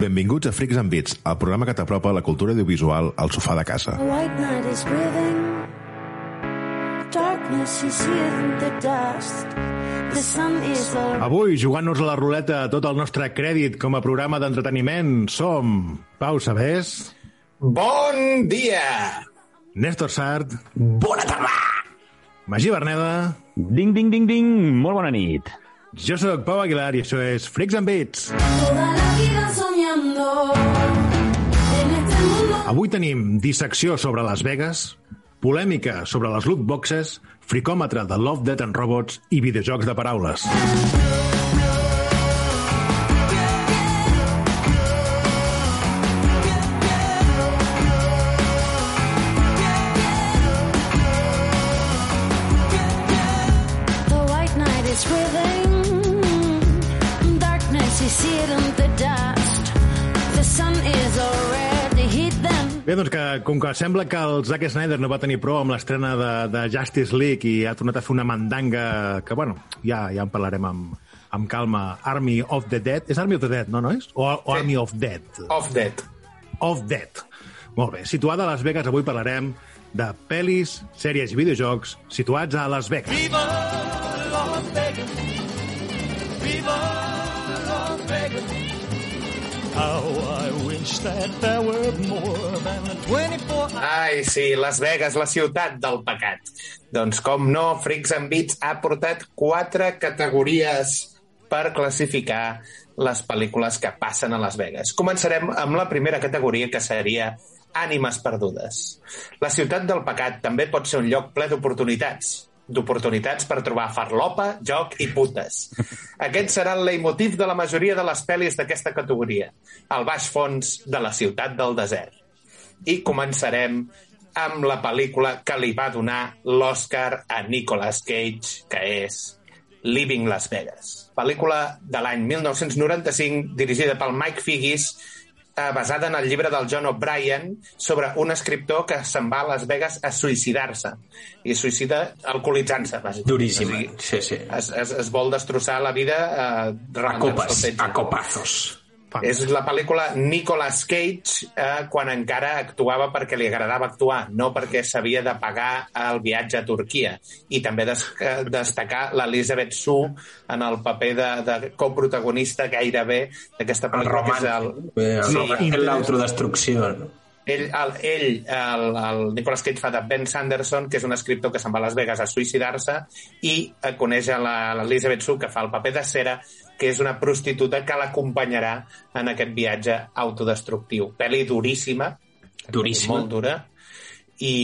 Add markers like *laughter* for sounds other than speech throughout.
Benvinguts a Freaks and Beats, el programa que t'apropa la cultura audiovisual al sofà de casa. The white knight is breathing. Darkness is in the dust. The sun is all Avui, jugant-nos a la ruleta tot el nostre crèdit com a programa d'entreteniment, som Pau Sabés, Bon dia! Néstor Sart, Bona tarda! Magí Berneda, Ding, ding, ding, ding! Molt bona nit. jo sóc Pau Aguilar i això és Freaks and Beats. toda la Avui tenim dissecció sobre Las Vegas, polèmica sobre les loot boxes, fricòmetre de Love, Death and Robots i videojocs de paraules. Bé, doncs que, com que sembla que el Zack Snyder no va tenir prou amb l'estrena de, de Justice League i ha tornat a fer una mandanga que, bueno, ja, ja en parlarem amb, amb calma. Army of the Dead. És Army of the Dead, no, no és? O, o Army of Dead? Off dead. of Dead. Molt bé, situada a Las Vegas, avui parlarem de pel·lis, sèries i videojocs situats a Las Vegas. That there were more than 24 Ai, sí, Las Vegas, la ciutat del pecat. Doncs com no, Freaks and Beats ha portat quatre categories per classificar les pel·lícules que passen a Las Vegas. Començarem amb la primera categoria, que seria ànimes perdudes. La ciutat del pecat també pot ser un lloc ple d'oportunitats d'oportunitats per trobar farlopa, joc i putes. Aquest serà el leitmotiv de la majoria de les pel·lis d'aquesta categoria, el baix fons de la ciutat del desert. I començarem amb la pel·lícula que li va donar l'Oscar a Nicolas Cage, que és Living Las Vegas. Pel·lícula de l'any 1995, dirigida pel Mike Figgis, basada en el llibre del John O'Brien sobre un escriptor que se'n va a Las Vegas a suïcidar-se. I suïcida alcoholitzant-se. Duríssima, O sigui, sí, sí. es, es, es vol destrossar la vida eh, A copes, a copazos. És la pel·lícula Nicolas Cage eh, quan encara actuava perquè li agradava actuar, no perquè s'havia de pagar el viatge a Turquia. I també des eh, destacar l'Elisabeth Sue en el paper de, de coprotagonista gairebé d'aquesta El pel·lícula, que és romàntic. el, El Sí, romàntic l'autodestrucció. no? ell, el, ell el, el Nicolas Cage fa de Ben Sanderson, que és un escriptor que se'n va a Las Vegas a suïcidar-se, i eh, coneix l'Elizabeth Sue, que fa el paper de Cera, que és una prostituta que l'acompanyarà en aquest viatge autodestructiu. Pel·li duríssima, Duríssima. molt dura, i,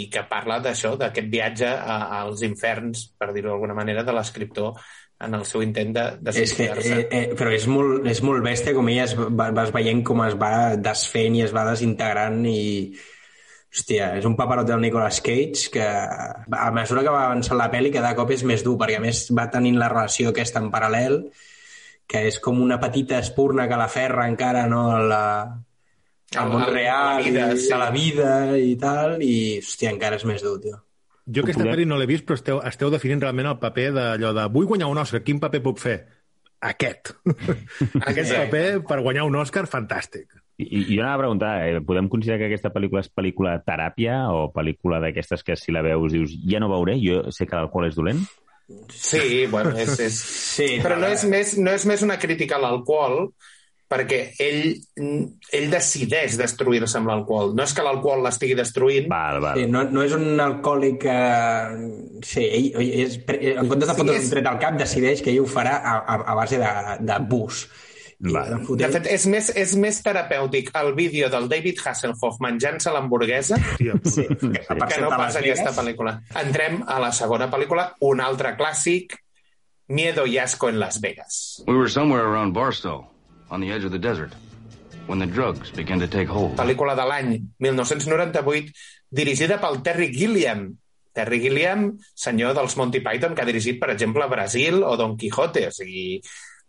i que parla d'això, d'aquest viatge a, als inferns, per dir-ho d'alguna manera, de l'escriptor en el seu intent de, de suïcidar-se. eh, eh, però és molt, és molt bèstia com ella es va, vas veient com es va desfent i es va desintegrant i hòstia, és un paperot del Nicolas Cage que a mesura que va avançant la pel·li cada cop és més dur perquè a més va tenint la relació aquesta en paral·lel que és com una petita espurna que la ferra encara no a la, al món al- a la real vida, i sí. a la vida i tal i hòstia, encara és més dur, tio. Jo aquesta pel·li no l'he vist, però esteu, esteu definint realment el paper d'allò de vull guanyar un Òscar, quin paper puc fer? Aquest. *laughs* Aquest Sí. paper per guanyar un Òscar, fantàstic. I, i jo anava a preguntar, eh, podem considerar que aquesta pel·lícula és pel·lícula teràpia o pel·lícula d'aquestes que si la veus dius ja no veuré, jo sé que l'alcohol és dolent? Sí, bueno, és, és... Sí, però no és, més, no és més una crítica a l'alcohol, perquè ell, ell decideix destruir-se amb l'alcohol. No és que l'alcohol l'estigui destruint, Val, val. Sí, no, no és un alcohòlic que... Sí, ell, és, en comptes de Sí, fotre's és- un tret al cap, decideix que ell ho farà a, a, a base de, de bus. De fet, és més, és més terapèutic el vídeo del David Hasselhoff menjant-se l'hamburguesa Sí, puta. que, per que no pas aquesta pel·lícula. Entrem a la segona pel·lícula, un altre clàssic, Miedo y asco en Las Vegas. We were somewhere around Barstow, on the edge of the desert, when the drugs began to take hold. Pel·lícula de l'any 1998, dirigida pel Terry Gilliam. Terry Gilliam, senyor dels Monty Python, que ha dirigit, per exemple, Brasil o Don Quijote. O sigui,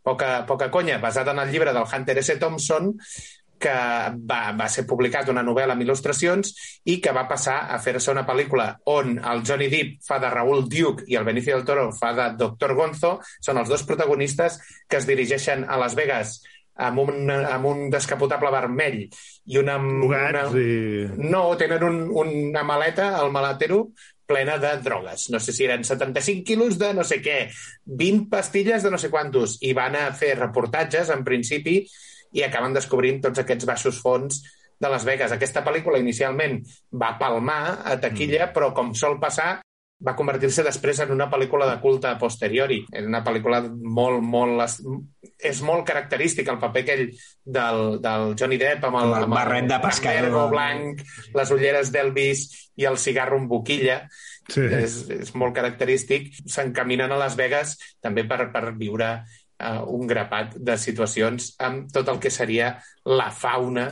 poca, poca conya, basada en el llibre del Hunter S. Thompson, que va, va ser publicat una novel·la amb il·lustracions i que va passar a fer-se una pel·lícula on el Johnny Depp fa de Raúl Duke i el Benicio del Toro fa de Doctor Gonzo, són els dos protagonistes que es dirigeixen a Las Vegas amb un, amb un descapotable vermell i una... Bugats una... i... No, tenen un, una maleta, el maletero, plena de drogues. No sé si eren 75 quilos de no sé què, 20 pastilles de no sé quantos, i van a fer reportatges, en principi, i acaben descobrint tots aquests baixos fons de Las Vegas. Aquesta pel·lícula inicialment va palmar a taquilla, mm. però com sol passar, va convertir-se després en una pel·lícula de culte a posteriori. És una pel·lícula molt, molt... És molt característic el paper aquell del, del Johnny Depp amb el, Amb el barret de pescador. vergo blanc, les ulleres d'Elvis i el cigarro en boquilla. Sí. És, és molt característic. S'encaminen a Las Vegas també per, per viure uh, un grapat de situacions amb tot el que seria la fauna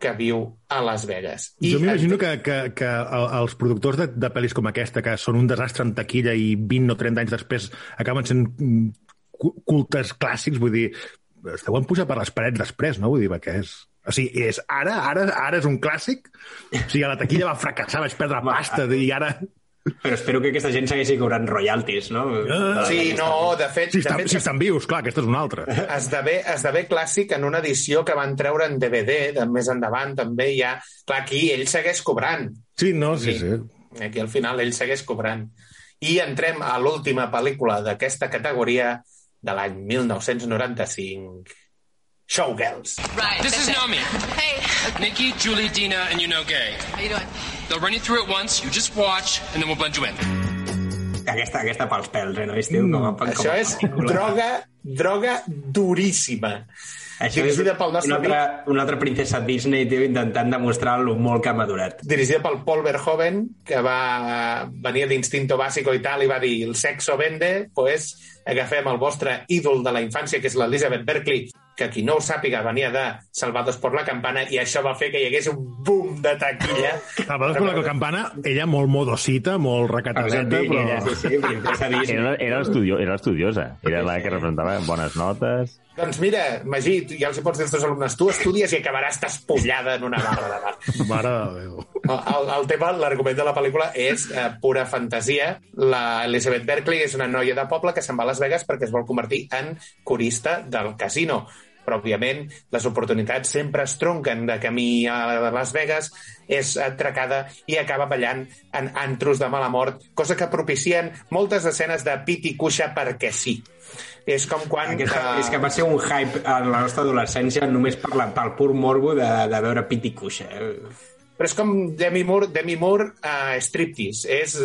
que viu a Las Vegas. I, jo m'imagino que, que, que el- els productors de, de pel·lis com aquesta, que són un desastre en taquilla i 20 o 30 anys després acaben sent mm, cu- cultes clàssics, vull dir, es deuen pujar per les parets després, no? Vull dir, perquè és... O sigui, és, ara, ara, ara és un clàssic? O sigui, a la taquilla va fracassar, vaig perdre pasta, i ara... Però espero que aquesta gent segueixi cobrant royalties, no? Ah, Sí, no, de fet... Si, de estan, fet si estan vius, clar, aquesta és una altra. *laughs* esdevé, esdevé clàssic en una edició que van treure en DVD, de més endavant també hi ha... Clar, aquí ell segueix cobrant. Sí, no, sí, sí. Aquí al final ell segueix cobrant. I entrem a l'última pel·lícula d'aquesta categoria de l'any 1995. Showgirls. Right. This is Naomi. Hey, Nikki, Julie, Dina, and you know Gay. how you doing? They'll run you through it once, you just watch, and then we'll blend you in. Aquesta, aquesta pels pèls, eh, no? Estiu, com a, com a Això és droga, droga duríssima. Això és dirigida pel nostre una altra, una altra princesa Disney, tio, intentant demostrar lo molt que ha madurat. dirigida pel Paul Verhoeven, que va venir d'Instinto Básico i tal, i va dir el sexo vende, pues agafem el vostre ídol de la infància, que és l'Elizabeth Berkley, que qui no ho sàpiga venia de Salvados por la Campana, i això va fer que hi hagués un boom de taquilla. Vegades con la campana, ella molt modosita, molt recatadeta, Sí, però... ella, sí, sí. Era, era, l'estudiosa. Era la que representava bones notes. Doncs mira, Magí, ja els hi pots dir als teus alumnes, tu estudies i acabaràs despullada en una barra de bar. *laughs* Mare de Déu. El, el tema, l'argument de la pel·lícula és eh, pura fantasia. La Elizabeth Berkley és una noia de poble que se'n va a Las Vegas perquè es vol convertir en corista del casino. Però, òbviament, les oportunitats sempre es tronquen de camí a Las Vegas, és atracada i acaba ballant en antros de mala mort, cosa que propicien moltes escenes de pit i cuixa perquè sí. És com quan... Aquesta, eh, és que va ser un hype a la nostra adolescència només per la, pel pur morbo de, de veure pit i cuixa. eh? Però és com Demi Moore, Demi Moore uh, striptease. És...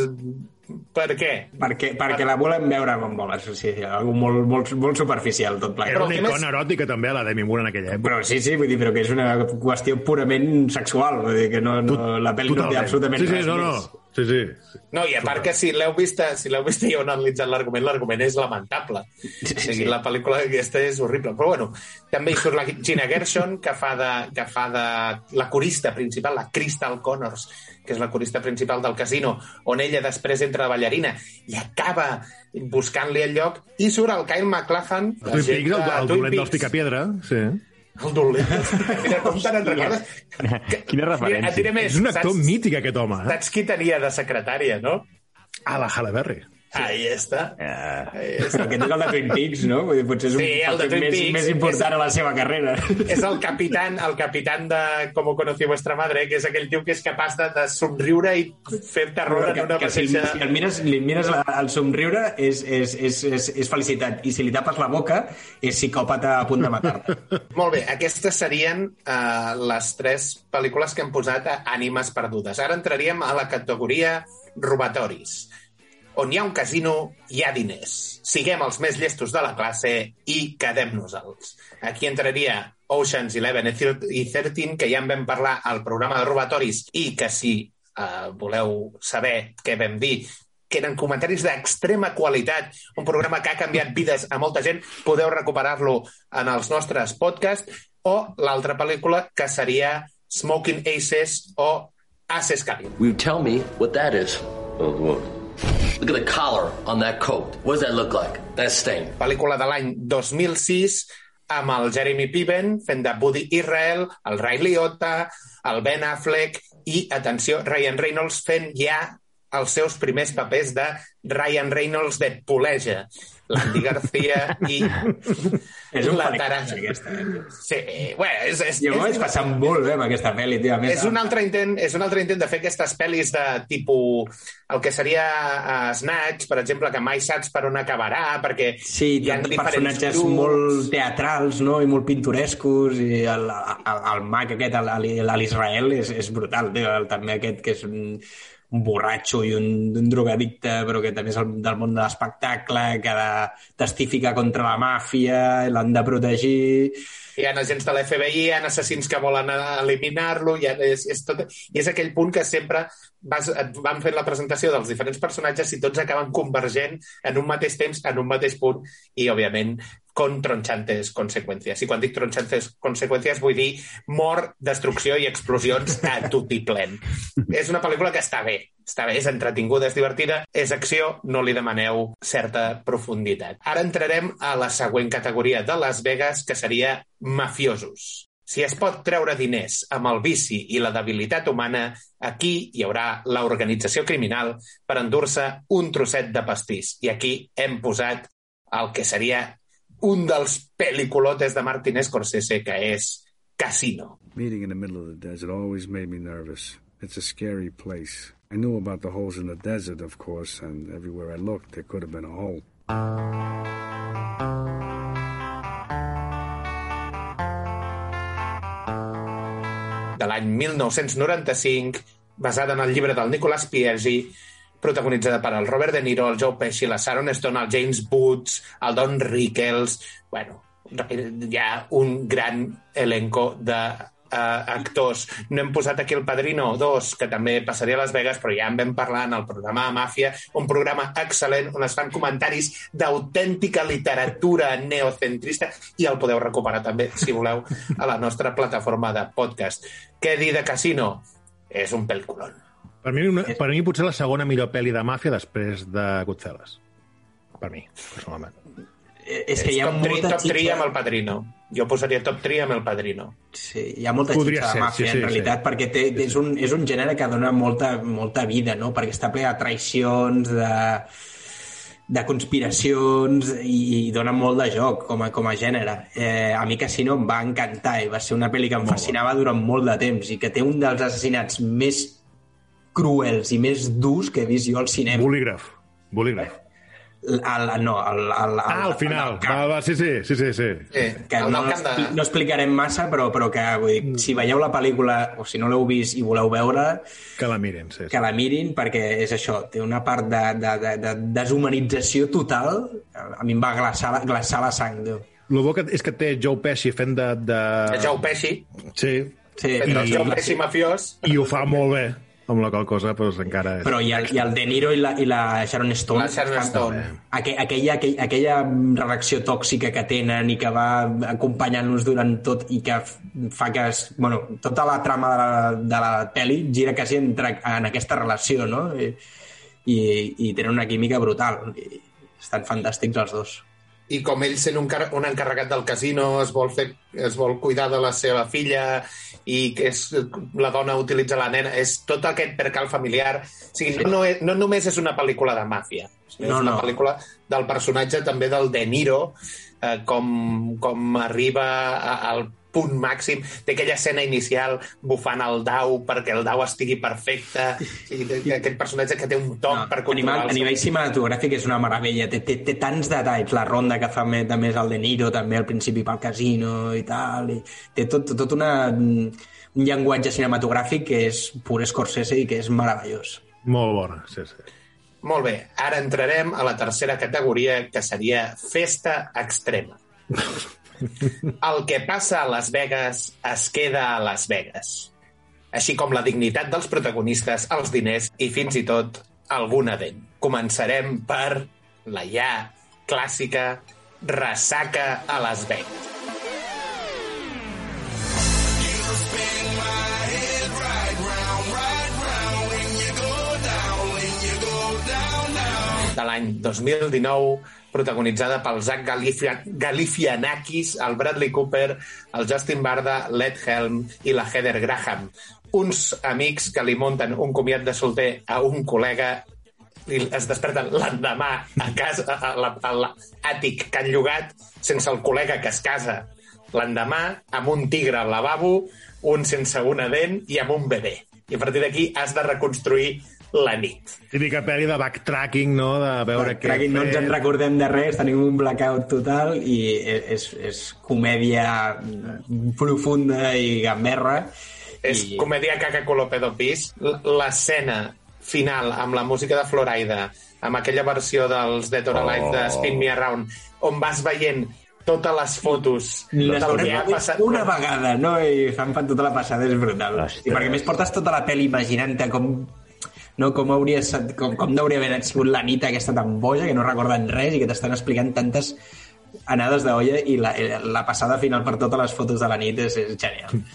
Per què? Perquè, perquè la volem veure com voles. O sigui, algo molt, molt, molt superficial tot plegat. Era una icona eròtica també, la Demi Moore en aquella època. Però sí, sí, vull dir, però que és una qüestió purament sexual. Vull dir que no, no, la pel·li no té absolutament sí, sí, res no, no. més. Sí, sí. No, i a part que si l'heu vist, si l'heu vist i heu analitzat l'argument, l'argument és lamentable. Sí, o sigui, sí. La pel·lícula aquesta és horrible. Però bueno, també hi surt la Gina Gershon, que fa de, que fa de la corista principal, la Crystal Connors, que és la corista principal del casino, on ella després entra de ballarina i acaba buscant-li el lloc, i surt el Kyle MacLachlan, El Twin gent Peaks, el, el Twin dolent dels. Picapiedra, sí. El dolent. *laughs* Mira, com te n'en recordes? Quina referència. Mira, més. És un actor saps, mític, aquest home. Eh? saps qui tenia de secretària, no? Ah, la Halle Berry. Ahí està. Ahí està. Aquest és el de Twin Peaks, no? Vull dir, potser és un Sí, el de Twin més, Peaks més important a la seva carrera. és el capitán, el capitán de Como conocí vuestra madre, que és aquell tio que és capaç de, de somriure i fer terror en una que si, mateixa... si el mires, li mires la, el somriure és, és, és, és, és felicitat i si li tapes la boca és psicòpata a punt de matar-te. *laughs* Molt bé, aquestes serien uh, les tres pel·lícules que hem posat a ànimes perdudes. Ara entraríem a la categoria robatoris. On hi ha un casino, hi ha diners. Siguem els més llestos de la classe i quedem-nos-els. Aquí entraria Ocean's Eleven i 13, que ja en vam parlar al programa de robatoris i que si uh, voleu saber què vam dir, que eren comentaris d'extrema qualitat, un programa que ha canviat vides a molta gent, podeu recuperar-lo en els nostres podcasts, o l'altra pel·lícula, que seria Smoking Aces o Aces. Will you tell me what that is? Look at the collar on that coat. What does that look like? That's stain. Pel·lícula de l'any 2006 amb el Jeremy Piven fent de Woody Israel, el Ray Liotta, el Ben Affleck i, atenció, Ryan Reynolds fent ja els seus primers papers de Ryan Reynolds de Puleja. l'Andy García i *laughs* És un la pel·lícula, Tara... aquesta, eh? Sí, bueno, és, és, Jo m'ho vaig és, passar molt bé amb aquesta pel·li, tio. A més, és un altre intent, és un altre intent de fer aquestes pel·lis de tipus el que seria uh, Snatch, per exemple, que mai saps per on acabarà, perquè Sí, hi ha personatges grups. molt teatrals no? i molt pintorescos i el, el, el mag aquest, el- el- l'Israel, és, és brutal. Tio. El, també aquest que és un borratxo i un, un drogadicte, però que també és el, del món de l'espectacle, que ha de testificar contra la màfia, l'han de protegir... hi ha agents de l'FBI, hi ha assassins que volen eliminar-lo, hi ha- és, és, tot, i és aquell punt que sempre vas, et van fent la presentació dels diferents personatges i tots acaben convergent en un mateix temps, en un mateix punt, i, òbviament, con tronchantes conseqüències. I quan dic tronchantes conseqüències vull dir mort, destrucció i explosions a *laughs* tot i plen. és una pel·lícula que està bé, està bé, és entretinguda, és divertida, és acció, no li demaneu certa profunditat. Ara entrarem a la següent categoria de Las Vegas, que seria mafiosos. Si es pot treure diners amb el vici i la debilitat humana, aquí hi haurà l'organització criminal per endur-se un trosset de pastís. I aquí hem posat el que seria un dels peliculotes de Martin Scorsese, que és Casino. Meeting in the middle of the desert always made me nervous. It's a scary place. I knew about the holes in the desert, of course, and everywhere I looked, there could have been a hole. de l'any 1995, basada en el llibre del Nicolas Pieggi, protagonitzada per el Robert De Niro, el Joe Pesci, la Sharon Stone, el James Woods, el Don Rickles... Bueno, hi ha un gran elenco de uh, actors. No hem posat aquí el Padrino 2, que també passaria a Las Vegas, però ja en vam parlar en el programa Màfia, un programa excel·lent on es fan comentaris d'autèntica literatura neocentrista i el podeu recuperar també, si voleu, a la nostra plataforma de podcast. Què dir de Casino? És un pel·lículon. Per mi, una, per mi potser la segona millor pel·li de màfia després de Goodfellas. Per mi, personalment. Eh, És que hi ha top 3, molta top 3 xitxa... amb el Padrino. Jo posaria top 3 amb el Padrino. Sí, hi ha molta Podria xitxa ser, de màfia, sí, sí, en realitat, sí. perquè té, és, un, és un gènere que dona molta, molta vida, no? perquè està ple de traicions, de, de conspiracions i, i dona molt de joc com a, com a gènere. Eh, a mi Casino em va encantar i va ser una pel·li que em fascinava durant molt de temps i que té un dels assassinats més cruels i més durs que he vist jo al cinema. Bolígraf. Bolígraf. El, el, no, el, el, el, Ah, al final. Va, va, sí, sí, sí, sí. sí. Que el no, de... no explicarem massa, però, però que vull dir, si veieu la pel·lícula o si no l'heu vist i voleu veure, Que la miren, sí. sí. que la mirin perquè és això, té una part de, de, de, de deshumanització total a mi em va glaçar, la- glaçar la sang Déu. El bo que, és que té Joe Pesci fent de... de... El Joe Pesci, Sí, Sí, fent el I- Joe Pesci mafiós. i ho fa molt bé, amb la qual cosa doncs, encara és... però i el, i el De Niro i la, i la Sharon Stone La Sharon Stone. Aqu aquella, aquella, aquella relació tòxica que tenen i que va acompanyant-los durant tot i que fa que es, bueno, tota la trama de la, de la pel·li gira quasi entre, en aquesta relació no? I, i, i tenen una química brutal i estan fantàstics els dos i com ell sent un, un encarregat del casino es vol, fer, es vol cuidar de la seva filla i que és, la dona utilitza la nena, és tot aquest percal familiar. O sigui, no, no, és, no només és una pel·lícula de màfia, és No, una no. pel·lícula del personatge també del De Niro, eh, com, com arriba a, al punt màxim d'aquella escena inicial bufant el dau perquè el dau estigui perfecte i de- aquell personatge que té un toc no, per controlar a nivell cinematogràfic és una meravella té, té, té tants detalls, la ronda que fa més, també és el De Niro també al principi pel casino i tal i té tot, tot una, un llenguatge cinematogràfic que és pur Scorsese i que és meravellós Molt bona, sí, sí. Molt bé, ara entrarem a la tercera categoria, que seria festa extrema. *laughs* El que passa a Las Vegas es queda a Las Vegas. Així com la dignitat dels protagonistes, els diners i fins i tot alguna dent. Començarem per la ja clàssica ressaca a Las Vegas. de l'any 2019, protagonitzada pel Zach Galifia, Galifianakis, el Bradley Cooper, el Justin Barda, l'Ed Helm i la Heather Graham. Uns amics que li munten un comiat de solter a un col·lega i es desperten l'endemà a casa, a la- a l'àtic que han llogat sense el col·lega que es casa l'endemà amb un tigre al lavabo, un sense una dent i amb un bebè. I a partir d'aquí has de reconstruir la nit. Típica pel·li de backtracking, no? De veure què... Crec que no ens en recordem de res, tenim un blackout total i és, és comèdia profunda i gamberra. És I- comèdia caca color pedo pis. L'escena final amb la música de Floraida, amb aquella versió dels Dead or Alive de Spin Me Around, on vas veient totes les fotos Les del que ha passat. una vegada, no? I fan, fan tota la passada, és brutal. I perquè més portes tota la pel·li imaginant-te com no, com, hauria, com, com no hauria haver sigut la nit aquesta tan boja, que no recorden res i que t'estan explicant tantes anades d'olla i la, la passada final per totes les fotos de la nit és, és genial.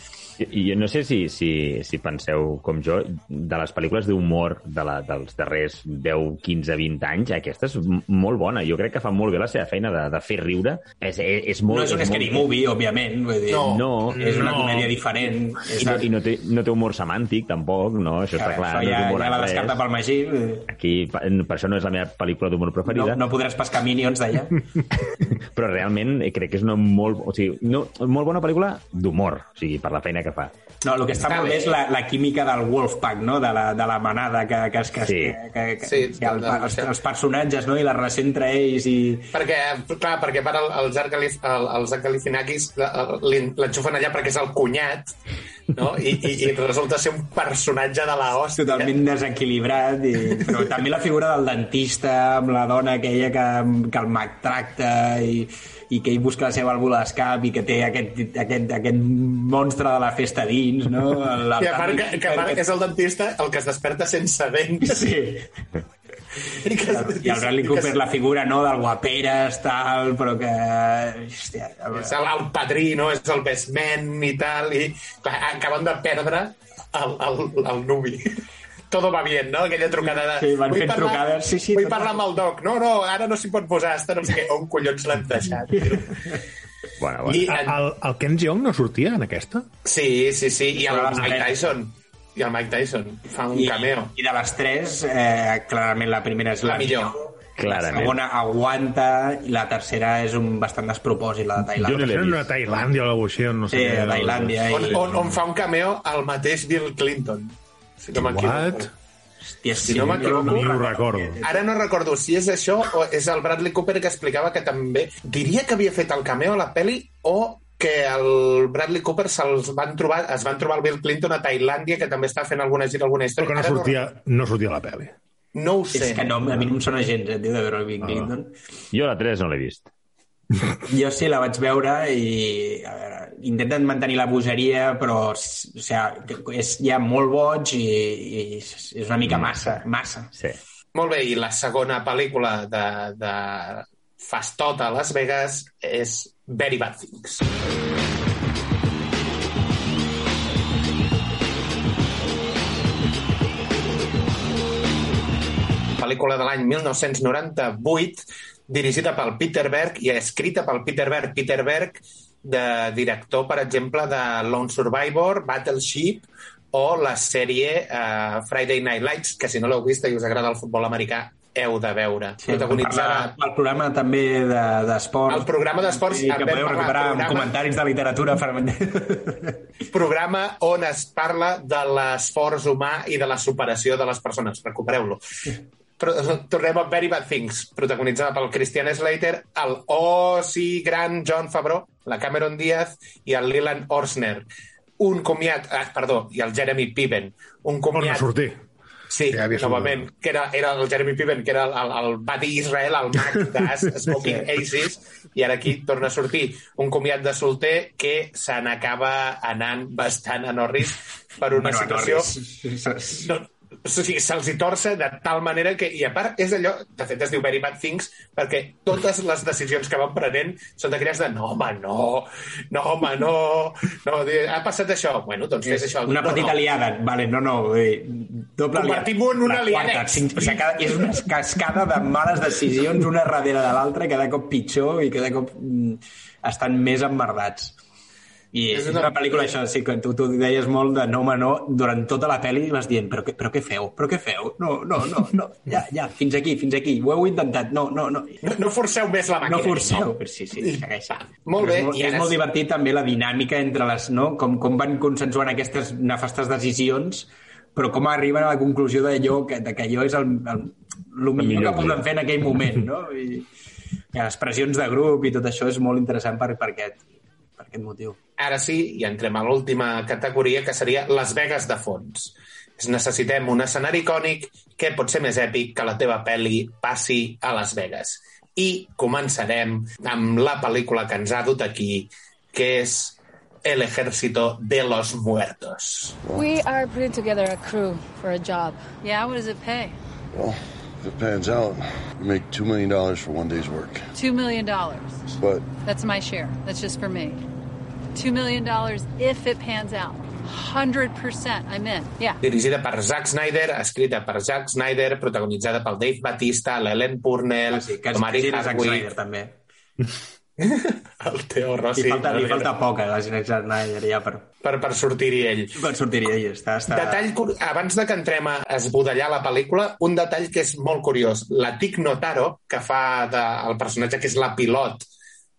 I jo no sé si, si, si penseu com jo, de les pel·lícules d'humor de la, dels darrers 10, 15, 20 anys, aquesta és molt bona. Jo crec que fa molt bé la seva feina de, de fer riure. És, és, és molt, no és un scary molt... movie, òbviament. Vull dir, No, no, és una no. comèdia diferent. I no, i no, té, no té humor semàntic, tampoc, no? Això està clar. Això ja, no és humor ja la descarta pel Magí. Aquí, pa- per això no és la meva pel·lícula d'humor No, preferida. no podràs pescar minions d'allà. *laughs* però realment eh, crec que és una molt, o sigui, no, molt bona pel·lícula d'humor, o sigui, per la feina que fa. No, el que està, molt bé és la, la química del Wolfpack, no? de, la, de la manada que, que, que, Sí. que, que, que, Sí, que el, de- els, els personatges no? i la relació entre ells i... Perquè, clar, perquè per el, el Zach Galifianakis l'enxufen allà perquè és el cunyat, no? I, i, i resulta ser un personatge de la hòstia. totalment desequilibrat i... però també la figura del dentista amb la dona aquella que, que el maltracta i, i que ell busca la seva vàlvula d'escap i que té aquest, aquest, aquest monstre de la festa dins no? El, el, I a part que, que part és el dentista el que es desperta sense dents. Sí. I, que, i el Bradley Cooper la figura no, del guaperes tal, però que hòstia, És el, el padrí, no? És el best man i tal, i clar, acaben de perdre el, el, el nuvi. Todo va bien, no? Aquella trucada de... Sí, van "Vull fent parlar- trucades, sí, sí, Vull parlar amb el doc. No, no, ara no s'hi pot posar, està no sé què. On collons l'han deixat? *laughs* Bueno, I, El, el Ken Jeong no sortia en aquesta? Sí, sí, sí, i el Mike. Tyson. I el Mike Tyson fa un I, cameo. i de les tres eh, clarament la primera és la, La millor. La Clarament. segona aguanta i la tercera és un bastant despropòsit, la de Jo no Tailàndia. l'he vist. una Tailàndia o alguna cosa així, no sé Sí, a Tailàndia. On, I... on, on fa un cameo el mateix Bill Clinton. Si no. What? Hòstia, Si no m'equivoco... Ni ho recordo. Ara no recordo si és això o és el Bradley Cooper que explicava que també... Diria que havia fet el cameo a la peli o que el Bradley Cooper se'ls van trobar, es van trobar el Bill Clinton a Tailàndia, que també està fent alguna gira, alguna Però història. que no sortia, no sortia a la pel·li. No, no ho sé. És que no, a mi no em sona gens, eh, tio, de veure el Bill Clinton. Jo la 3 no l'he vist. *laughs* Jo sí la vaig veure i a veure, intenten mantenir la bogeria però o sigui, és ja molt boig i, i és una mica massa, massa. Sí. Molt bé, i la segona pel·lícula de, de Fastota a Las Vegas és Very Bad Things. Pel·lícula de l'any 1998, dirigida pel Peter Berg i escrita pel Peter Berg. Peter Berg, de director, per exemple, de Lone Survivor, Battleship o la sèrie uh, Friday Night Lights, que si no l'heu vist i us agrada el futbol americà, heu de veure. Sí, Protagonitzada... el, el programa també de- d'esports. El programa d'esports, en que podeu recuperar amb programa- comentaris de literatura. *laughs* programa on es parla de l'esforç humà i de la superació de les persones. Recupereu-lo. Però, tornem a Very Bad Things, protagonitzada pel Christian Slater, el oh sí gran John Favreau, la Cameron Diaz i el Leland Orsner. Un comiat... Ah, perdó, i el Jeremy Piven. Un Torna a comiat... sortir. Sí, Ja novament, que era, era el Jeremy Piven, que era el, el, el Israel, el mag de *laughs* Smoking Aces, i ara aquí torna a sortir un comiat de solter que se n'acaba anant bastant a Norris per una Bueno, situació... Norris. No, o sigui, se'ls hi torça de tal manera que... I a part, és allò... De fet, es diu Very Bad Things perquè totes les decisions que van prenent són d'aquelles de no, home, no, no, home, no, no, ha passat això. Bueno, doncs fes això. Una no, petita no. liada, vale, no, no, eh, doble Convertim-ho en una liadex. cinc- O sigui, és una cascada de males decisions una darrere de l'altra, cada cop pitjor i cada cop mm, estan més emmerdats. I És és, una- una... pel·lícula, això, sí, que tu, tu deies molt de no, home, no, durant tota la pel·li vas dient, però, què- però què feu? Però què feu? No, no, no, no, ja, ja, fins aquí, fins aquí, ho heu intentat, no, no, no. No, no forceu més la màquina. No forceu, però sí, sí, segueix. Molt Però bé, És molt, i és ara molt sí. divertit també la dinàmica entre les... No? Com, com van consensuant aquestes nefastes decisions, però com arriben a la conclusió d'allò que, de que allò és el, el, el millor, millor, que poden fer en aquell moment, no? I, i les pressions de grup i tot això és molt interessant per, per, aquest, per aquest motiu. Ara sí, i entrem a l'última categoria, que seria Las Vegas de fons. Necessitem un escenari icònic que pot ser més èpic que la teva pel·li passi a Las Vegas. I començarem amb la pel·lícula que ens ha dut aquí, que és El Ejército de los Muertos. We are putting together a crew for a job. Yeah, what does it pay? Well, if it pans out, we make $2 million for one day's work. Two million dollars. But That's my share. That's just for me. Two million dollars if it pans out. Hundred percent. I'm in. Yeah. Dirigida per Zack Snyder, escrita per Zack Snyder, protagonitzada pel Dave Batista, l'Ellen Purnell, Ah, sí, que el Mari Zack Snyder, també. *laughs* el Teo Rossi. Li falta, li falta poc a la Zack Snyder ja per, per, per sortir-hi ell. per sortir-hi ell. Està, està... Detall, abans de que entrem a esbudellar la pel·lícula, un detall que és molt curiós. La Tic Notaro, que fa de, el personatge que és la pilot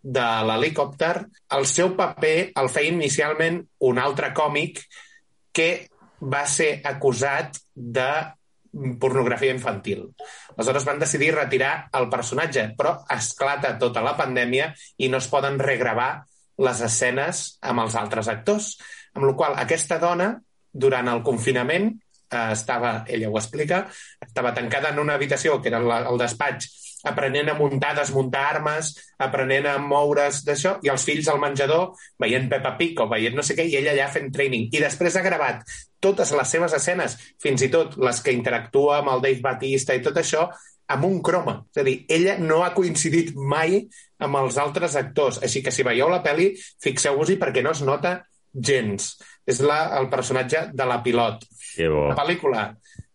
de l'helicòpter, el seu paper el feia inicialment un altre còmic que va ser acusat de pornografia infantil. Aleshores van decidir retirar el personatge, però esclata tota la pandèmia i no es poden regravar les escenes amb els altres actors. Amb la qual aquesta dona, durant el confinament, eh, estava, ella ho explica, estava tancada en una habitació, que era el despatx, aprenent a muntar, desmuntar armes, aprenent a moure's d'això, i els fills al menjador veient Peppa Pig o veient no sé què, i ella allà fent training. I després ha gravat totes les seves escenes, fins i tot les que interactua amb el Dave Batista i tot això, amb un croma. És a dir, ella no ha coincidit mai amb els altres actors. Així que si veieu la pel·li, fixeu-vos-hi perquè no es nota gens. És la, el personatge de la pilot. La pel·lícula.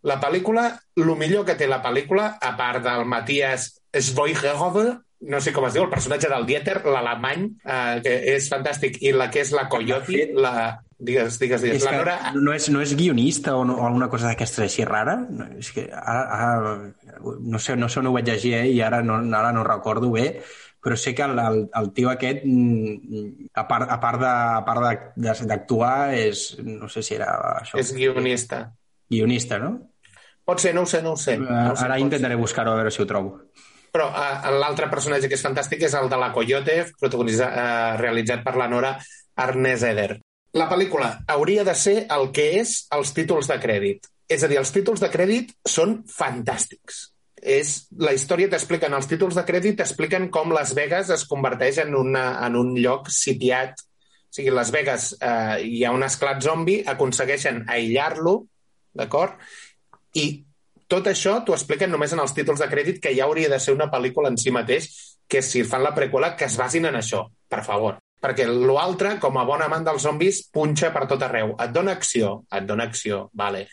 La pel·lícula, el millor que té la pel·lícula, a part del Matthias Schweighöfer, no sé com es diu, el personatge del Dieter, l'alemany, eh, que és fantàstic, i la que és la Coyote, la... Digues, digues, digues. És La Nora... no, és, no és guionista o, no, o alguna cosa d'aquestes així rara? No, és que ara, ara no sé, no sé on ho vaig llegir eh, i ara no, ara no recordo bé, però sé que el, el, el tio aquest, mm, a part, a part de- a part d'actuar, és... No sé si era això. És guionista. Guionista, no? Pot ser, no ho sé, no ho sé. Uh, No ho sé, ara intentaré buscar-ho a veure si ho trobo. Però uh, l'altre personatge que és fantàstic és el de la Coyote, protagonitzat, uh, realitzat per la Nora Arnez-Eder. La pel·lícula hauria de ser el que és els títols de crèdit. És a dir, els títols de crèdit són fantàstics. És, la història t'expliquen, els títols de crèdit t'expliquen com Las Vegas es converteix en, una, en un lloc sitiat. O sigui, Las Vegas eh, hi ha un esclat zombi, aconsegueixen aïllar-lo, d'acord? I tot això t'ho expliquen només en els títols de crèdit, que ja hauria de ser una pel·lícula en si mateix, que si fan la preqüela, que es basin en això, per favor. Perquè l'altre, com a bon amant dels zombis, punxa per tot arreu. Et dona acció, et dona acció, vale.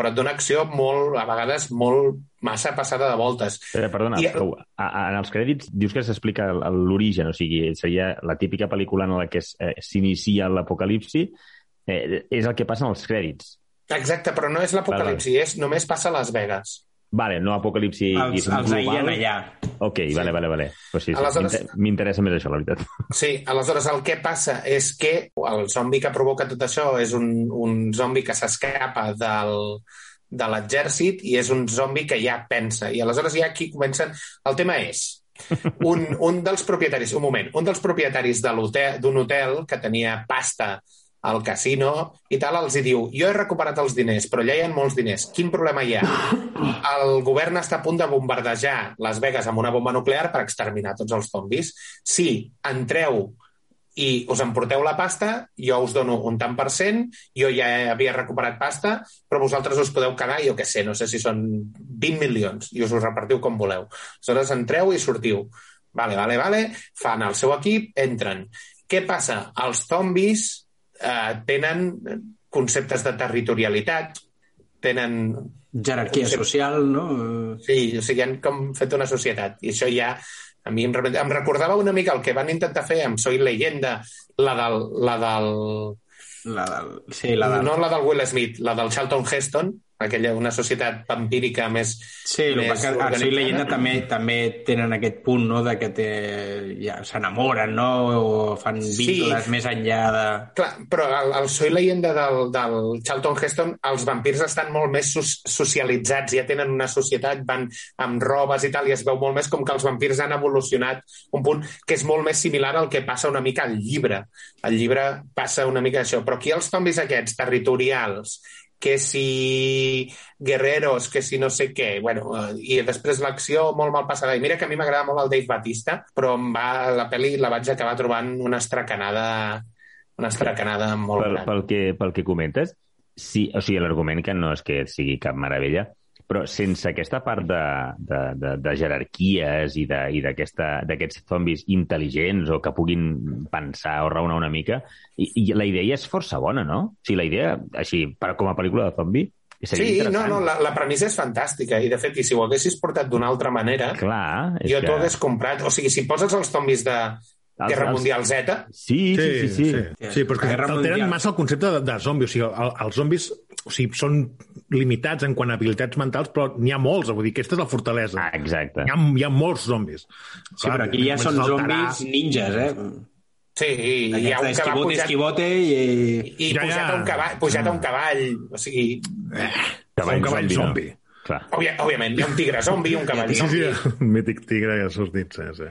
però et dona acció molt, a vegades molt massa passada de voltes. Però, perdona, I- però, a, a, en els crèdits dius que s'explica l'origen, o sigui, seria la típica pel·lícula en la que eh, s'inicia l'apocalipsi, eh, és el que passa en els crèdits. Exacte, però no és l'apocalipsi, és només passa a Las Vegas. Vale, no apocalipsi Els- els aïllen allà. Ok, sí. vale, vale, vale. Pues sí, sí, Aleshores- m'inter- m'interessa més això, la veritat. Sí, aleshores el que passa és que el zombi que provoca tot això és un, un zombi que s'escapa del, de l'exèrcit i és un zombi que ja pensa. I aleshores ja aquí comencen... El tema és, un, un dels propietaris, un moment, un dels propietaris de l'hotel- d'un hotel que tenia pasta al casino i tal, els hi diu, jo he recuperat els diners, però allà hi ha molts diners. Quin problema hi ha? *laughs* El govern està a punt de bombardejar Las Vegas amb una bomba nuclear per exterminar tots els zombis. Si entreu i us emporteu la pasta, jo us dono un tant per cent, jo ja havia recuperat pasta, però vosaltres us podeu quedar, jo què sé, no sé si són 20 milions, i us ho repartiu com voleu. Aleshores entreu i sortiu. Vale, vale, vale, fan el seu equip, entren. Què passa? Els zombis eh, tenen conceptes de territorialitat, tenen... Jerarquia social, no? Sí, o sigui, han com fet una societat. I això ja A mi em, em recordava una mica el que van intentar fer amb Soy Leyenda, la del... La del... La del... Sí, la del... No la del Will Smith, la del Charlton Heston, aquella, una societat vampírica més Sí, el més que a Soy organitzada. Leyenda també, també tenen aquest punt, no?, de que té, ja, s'enamoren, no?, o fan Sí. vincles més enllà de... Clar, però el, el Soy Leyenda del, del Charlton Heston, els vampirs estan molt més so socialitzats, ja tenen una societat, van amb robes i tal, i es veu molt més com que els vampirs han evolucionat un punt que és molt més similar al que passa una mica al llibre. Al llibre passa una mica això, però aquí els zombis aquests, territorials, que si guerreros, que si no sé què, bueno, i després l'acció molt mal passada. I mira que a mi m'agrada molt el Dave Batista, però em va, la pel·li la vaig acabar trobant una estracanada una estracanada molt pel, gran. pel, que, pel que comentes, sí, o sigui, l'argument que no és que sigui cap meravella, però sense aquesta part de, de, de, de jerarquies i d'aquests zombis intel·ligents o que puguin pensar o raonar una mica, i, i la idea és força bona, no? O sigui, la idea, així, per, com a pel·lícula de zombi, seria Sí, no, no, la, la premissa és fantàstica i de fet, i si ho haguessis portat d'una altra manera, Clar, jo que... t'ho hagués comprat. O sigui, si poses els zombis de Guerra els- Mundial Z, Sí, sí, sí. sí, sí. sí però és que alteren massa el concepte de, de zombi. O sigui, el, els zombis o sigui, són limitats en quant a habilitats mentals, però n'hi ha molts. Vull dir, aquesta és la fortalesa. Ah, exacte. Hi ha, hi ha molts zombis. Sí, però aquí ja són zombis ninjas, eh? sí, i hi ha un que va Esquivote, pujat, esquivote i... i Ja, pujat, ja. a un cavall, pujat a un cavall. O sigui, Cavall un cavall zombi, no? zombi. Clar. òbvia, òbviament, hi ha un tigre zombi, un cavall Sí, sí, zombi. *laughs* mític tigre que sos dit, sí, sí.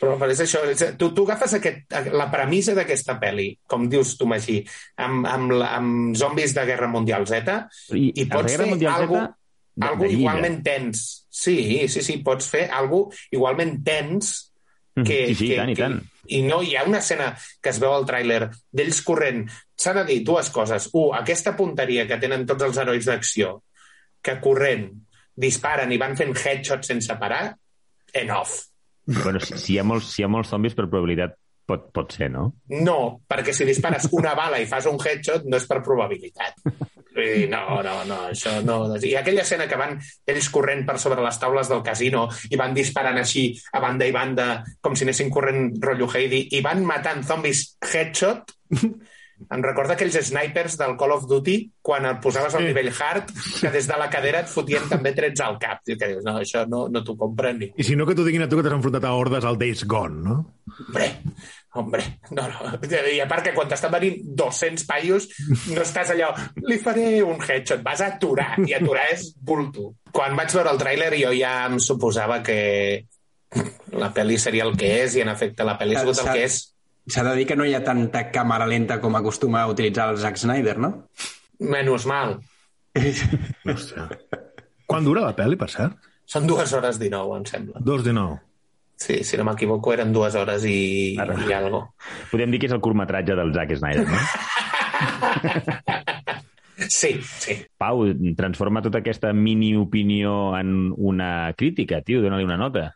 Però, és això, és, tu, tu agafes aquest, la premissa d'aquesta pel·li, com dius tu, Magí, amb, amb, amb zombis de Guerra Mundial Z, I, i pots Guerra fer Mundial algo, Z, algo igualment tens. Sí, sí, sí, pots fer algo igualment tens Mhm, que, sí, sí, que, i tant, i que, tant. I no, hi ha una escena que es veu al tràiler d'ells corrent. S'ha de dir dues coses. Un, aquesta punteria que tenen tots els herois d'acció, que corrent, disparen i van fent headshots sense parar, enough. Bueno, si, si, hi ha molts, si hi ha molts zombis, per probabilitat pot, pot ser, no? No, perquè si dispares una bala i fas un headshot no és per probabilitat. Dir, no, no, no, això no... I aquella escena que van ells corrent per sobre les taules del casino i van disparant així a banda i banda com si anessin corrent rotllo Heidi i van matant zombis headshot em recorda aquells snipers del Call of Duty quan el posaves al nivell hard que des de la cadera et fotien també trets al cap. I que dius, no, això no, no t'ho compra ningú. I si no, que t'ho diguin a tu que t'has enfrontat a hordes al Days Gone, no? Hombre, hombre, no, no. I a part que quan t'estan venint 200 paios, no estàs allò, li faré un headshot, vas a aturar, i aturar és bulto. Quan vaig veure el tràiler jo ja em suposava que la pel·li seria el que és, i en efecte la pel·li ha sigut el que és. S'ha de dir que no hi ha tanta càmera lenta com acostuma a utilitzar el Zack Snyder, no? Menys mal. Hòstia. Quan dura la pel·li, per cert? Són dues hores 19, em sembla. Dos de nou. Sí, si no m'equivoco, eren dues hores i, Ara. i algo. Podem dir que és el curtmetratge del Zack Snyder, no? *laughs* Sí, sí. Pau, transforma tota aquesta mini-opinió en una crítica, tio, dóna-li una nota.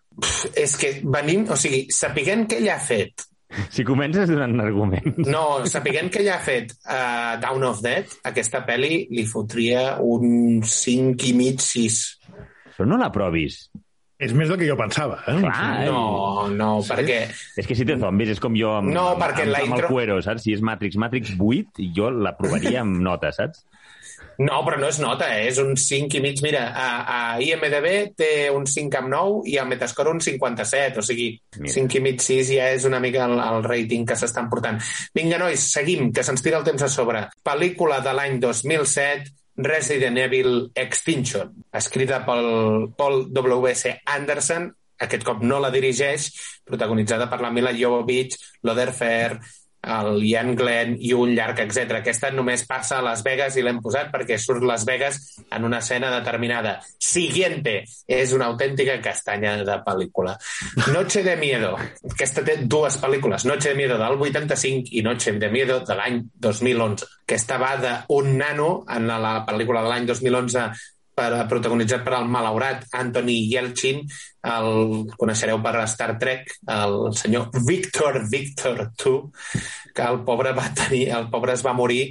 És que venim, o sigui, sapiguem què ella ha fet *laughs* Si comences donant arguments... No, sapiguem que ella ha fet uh, Down of Dead, aquesta pel·li li fotria un 5 i mig, 6. Però no l'aprovis. És més del que jo pensava, eh? Clar, No, no, Sí? perquè... És que si té zombis és com jo amb, No, amb, perquè amb, la amb intro- el Cuero, saps? Si és Matrix, Matrix 8, jo l'aprovaria amb nota, saps? No, però no és nota, eh? és un 5 i mig. Mira, a, a IMDB té un 5 amb 9 i a Metascore un 57, o sigui, Mira. 5 i mig, 6 ja és una mica el, el rating que s'estan portant. Vinga, nois, seguim, que se'ns tira el temps a sobre. Pel·lícula de l'any 2007, Resident Evil Extinction, escrita pel Paul W.S. Anderson, aquest cop no la dirigeix, protagonitzada per la Mila Jovovich, Loder el Ian Glenn i un llarg, etc. Aquesta només passa a Las Vegas i l'hem posat perquè surt Las Vegas en una escena determinada. Siguiente! És una autèntica castanya de pel·lícula. Noche de Miedo. Aquesta té dues pel·lícules. Noche de Miedo del 85 i Noche de Miedo de l'any 2011. Aquesta va d'un nano en la pel·lícula de l'any 2011 per, protagonitzat per el malaurat Anthony Yelchin, el coneixereu per Star Trek, el senyor Victor Victor II, que el pobre va tenir, el pobre es va morir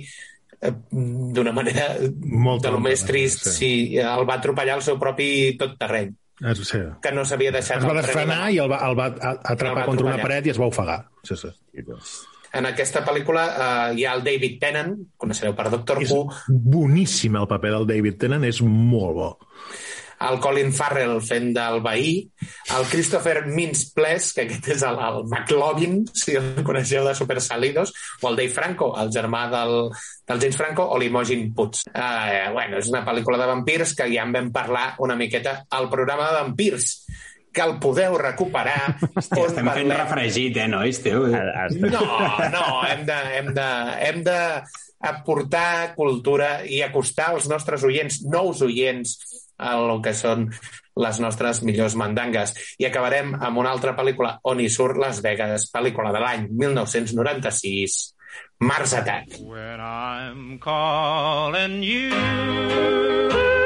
eh, d'una manera Molt de lo més trist, sí. sí, el va atropellar el seu propi tot terreny. Es, sí. que no s'havia deixat... Es va desfrenar i i el va, el va atrapar El va contra una paret i es va ofegar. Sí, sí. En aquesta pel·lícula eh, hi ha el David Tennant, coneixereu per Doctor És Who, boníssim el paper del David Tennant, és molt bo. el Colin Farrell fent del veí, el Christopher Mintz-Plasse, que aquest és el, el McLovin, si el coneixeu de Super Salidos, o el Dave Franco, el germà del, del James Franco, o l'Imogen Putz. Eh, bueno, és una pel·lícula de vampirs que ja en vam parlar una miqueta al programa de vampirs, que el podeu recuperar. Hòstia, estem fent refregit, eh, nois, tio? No, no, hem de, hem de, hem de aportar cultura i acostar als nostres oients, nous oients, a el que són les nostres millors mandangues. I acabarem amb una altra pel·lícula on hi surt Las Vegas, pel·lícula de l'any 1996, Mars Attack. When I'm calling you.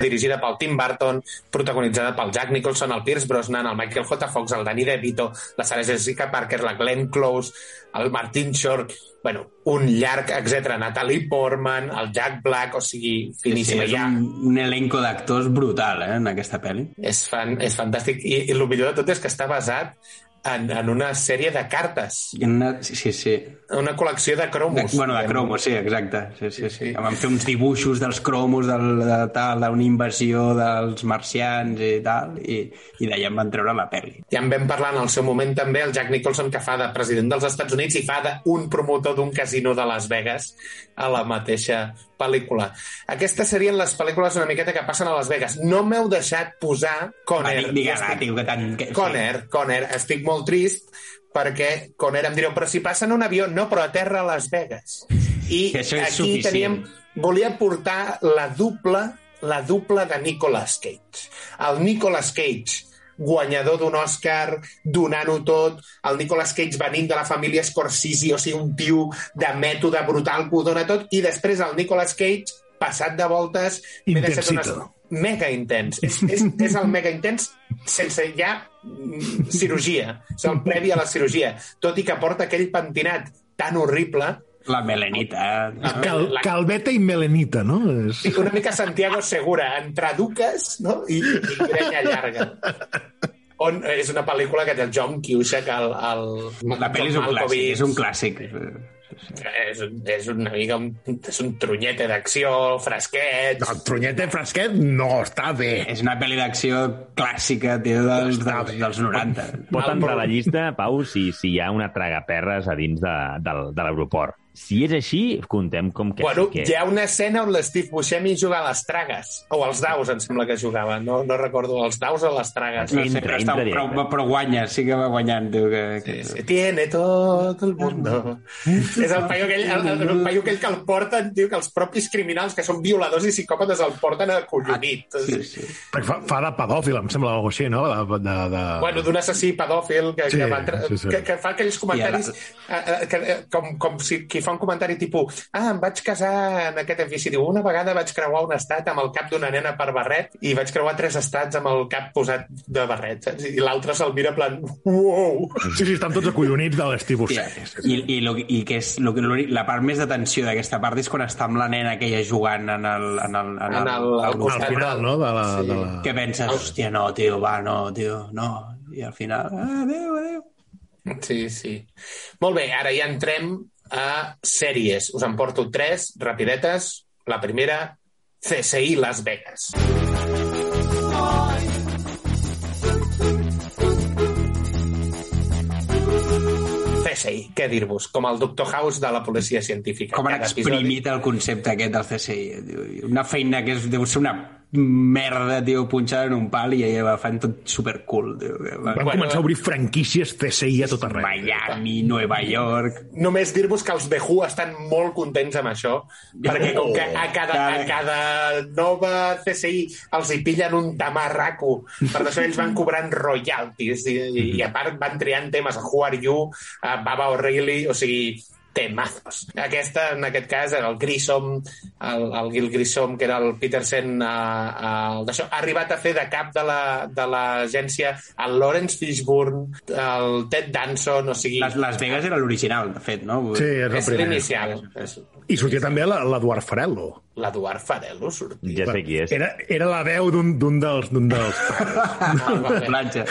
Dirigida pel Tim Burton, protagonitzada pel Jack Nicholson, el Pierce Brosnan, el Michael J. Fox, el Danny DeVito, la Sarah Jessica Parker, la Glenn Close, el Martin Short, bueno, un llarg, etc. Natalie Portman, el Jack Black, o sigui, finíssima. és Ja, un, un elenco d'actors brutal, eh, en aquesta pel·li. és, fan, és fantàstic. I, I el millor de tot és que està basat en, en una sèrie de cartes, Una, sí, sí, sí. una col·lecció de De, cromos. bueno, de cromos, sí, exacte. Sí, sí, sí. Vam fer uns dibuixos dels cromos del, de tal, d'una invasió dels marcians i tal, i, i d'allà en van treure la pel·li. Ja en vam parlar en el seu moment també el Jack Nicholson que fa de president dels Estats Units i fa d'un promotor d'un casino de Las Vegas a la mateixa pel·lícula. Aquestes serien les pel·lícules una miqueta que passen a Las Vegas. No m'heu deixat posar Conner. Va, digue-la, Estic- tio, que tant... Conner, Conner, estic molt trist perquè Conner em direu, però si passa en un avió, no, però a terra a Las Vegas. I *laughs* Això és aquí suficient. teníem... Volia portar la dupla, la dupla de Nicolas Cage. El Nicolas Cage guanyador d'un Òscar, donant-ho tot, el Nicolas Cage venint de la família Scorsese, o sigui, un tio de mètode brutal que ho dona tot, i després el Nicolas Cage, passat de voltes, Intensito. unes... Mega intens. És, és, és el mega intens sense ja mm, cirurgia. És el previ a la cirurgia. Tot i que porta aquell pentinat tan horrible La melenita. Cal, calveta i melenita, no? És... Sí, una mica Santiago Segura, entre duques no? I, i grenya llarga. On és una pel·lícula que té el John Cusack, el, el La pel·li és un clàssic, és un clàssic. És, un- és una mica un, és un trunyete d'acció, fresquet... El trunyete fresquet no està bé. És una pel·li d'acció clàssica, tio, dels, dels, dels 90. Pot entrar a la llista, Pau, si, si hi ha una tragaperres a dins de, del, de l'aeroport. Si és així, contem com que... Bueno, que... hi ha una escena on l'Steve Buscemi juga a les tragues. O als daus, em sembla que jugava. No, no recordo, els daus o les tragues. No sé, però, està, però, però guanya, sí que va guanyant. Tio, que, que... Se tiene tot el mundo. és el paio aquell, el, el, el paio aquell que el porten, tio, que els propis criminals, que són violadors i psicòpates, el porten acollonit. Sí, sí. Perquè fa, fa de pedòfil, em sembla, o així, no? De, de, de... Bueno, d'un assassí pedòfil que, Sí, que, va, sí, sí. que, que fa aquells comentaris eh, eh, que, eh, com, com si qui fa un comentari tipus ah, em vaig casar en aquest edifici. Diu, una vegada vaig creuar un estat amb el cap d'una nena per barret i vaig creuar tres estats amb el cap posat de barret. Saps? I l'altre se'l mira plan, uou! Sí, sí, estan tots acollonits de l'Steve Hòstia, Buscemi. I, i, lo, i que és lo, lo, la part més de tensió d'aquesta part és quan està amb la nena aquella jugant en el... En el, en En el- al Al final, no? De la, Sí. de la... Que penses, hòstia, no, tio, va, no, tio, no. I al final, ah, adéu, adéu. Sí, sí. Molt bé, ara ja entrem a sèries. Us en porto tres, rapidetes. La primera, CSI Las Vegas. CSI, què dir-vos? Com el Doctor House de la policia científica. Com han Cada episodi- exprimit el concepte aquest del CSI. Una feina que és, deu ser una merda, tio, punxada en un pal i ella va fent tot supercool, tio. Van començar a obrir franquícies CSI a tot arreu. Miami, Nueva York... Només dir-vos que els The Who estan molt contents amb això, perquè com que a cada, a cada nova CSI els hi pillen un tamarraco, per això ells van cobrant royalties i, i, i a part van triant temes a Who Are You, a Baba O'Reilly, o sigui, temazos. Aquesta, en aquest cas, era el Grissom, el, el Gil Grissom, que era el Peterson, uh, uh, d'això, ha arribat a fer de cap de la- de l'agència el Lawrence Fishburne, el Ted Danson, o sigui... Las, Las Vegas era l'original, de fet, no? Sí, és el és l'inicial. És I sortia també la- l'Eduard Farello. l'Eduard Farello sortia. Ja sé qui és. Era, era la veu d'un dels, d'un dels *laughs* pares. Platja.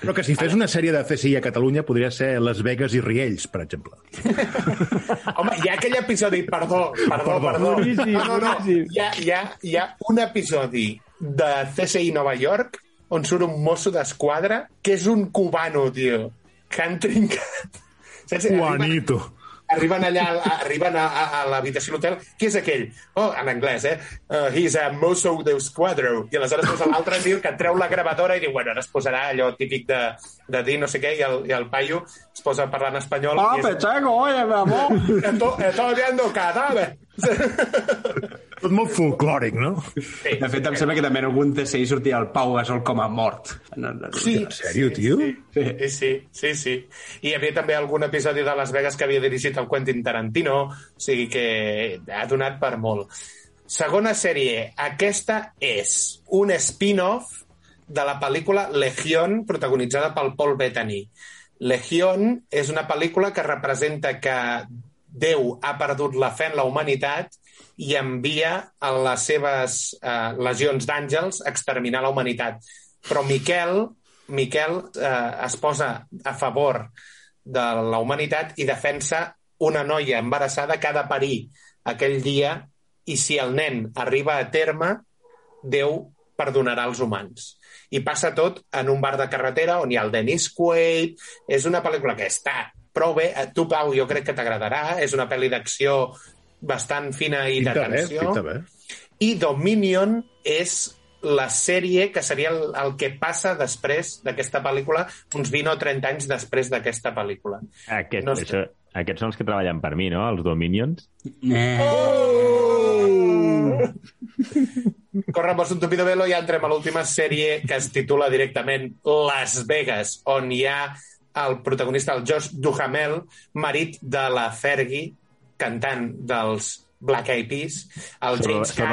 Però que si fes una sèrie de CSI a Catalunya podria ser Las Vegas i Riells, per exemple. *laughs* Home, hi ha aquell episodi, perdó, perdó, Perdó. perdó. No, no, no. Hi ha, hi, ha, hi ha un episodi de CSI Nova York on surt un mosso d'esquadra que és un cubano, tio, que han trincat. Saps? Juanito. Arriben allà, arriben a, a, a l'habitació de l'hotel. Qui és aquell? Oh, en anglès, eh? Uh, he's a mosso d'esquadro. I aleshores posa l'altre tio que treu la gravadora i diu, bueno, ara es posarà allò típic de, de dir no sé què, i el, i el paio es posa a parlar en espanyol. Ah, és- oye, mi amor. Estoy, estoy viendo cadáver. *laughs* Tot molt folclòric, no? Sí, De fet, em sembla que també en algun TCI sortia el Pau Gasol com a mort. No, no, no. Sí, En sèrio, tio? Sí, sí, sí, sí. I hi havia també algun episodi de Las Vegas que havia dirigit el Quentin Tarantino, o sigui que ha donat per molt. Segona sèrie. Aquesta és un spin-off de la pel·lícula Legión, protagonitzada pel Paul Bettany. Legión és una pel·lícula que representa que Déu ha perdut la fe en la humanitat i envia a les seves eh, legions d'àngels a exterminar la humanitat. Però Miquel, Miquel eh, es posa a favor de la humanitat i defensa una noia embarassada que ha de parir aquell dia i si el nen arriba a terme, Déu perdonarà els humans. I passa tot en un bar de carretera on hi ha el Dennis Quaid. És una pel·lícula que està prou bé. A Tu, Pau, jo crec que t'agradarà. És una pel·li d'acció bastant fina i de tensió. bé. I Dominion és la sèrie que seria el, el que passa després d'aquesta pel·lícula, uns 20 o 30 anys després d'aquesta pel·lícula. Aquest, No això, aquests són els que treballen per mi, no? Els Dominions. Corre per un tupido velo i entrem a l'última sèrie que es titula directament Las Vegas, on hi ha el protagonista, el Josh Duhamel, marit de la Fergie, cantant dels Black Eyed Peas, el James Caan.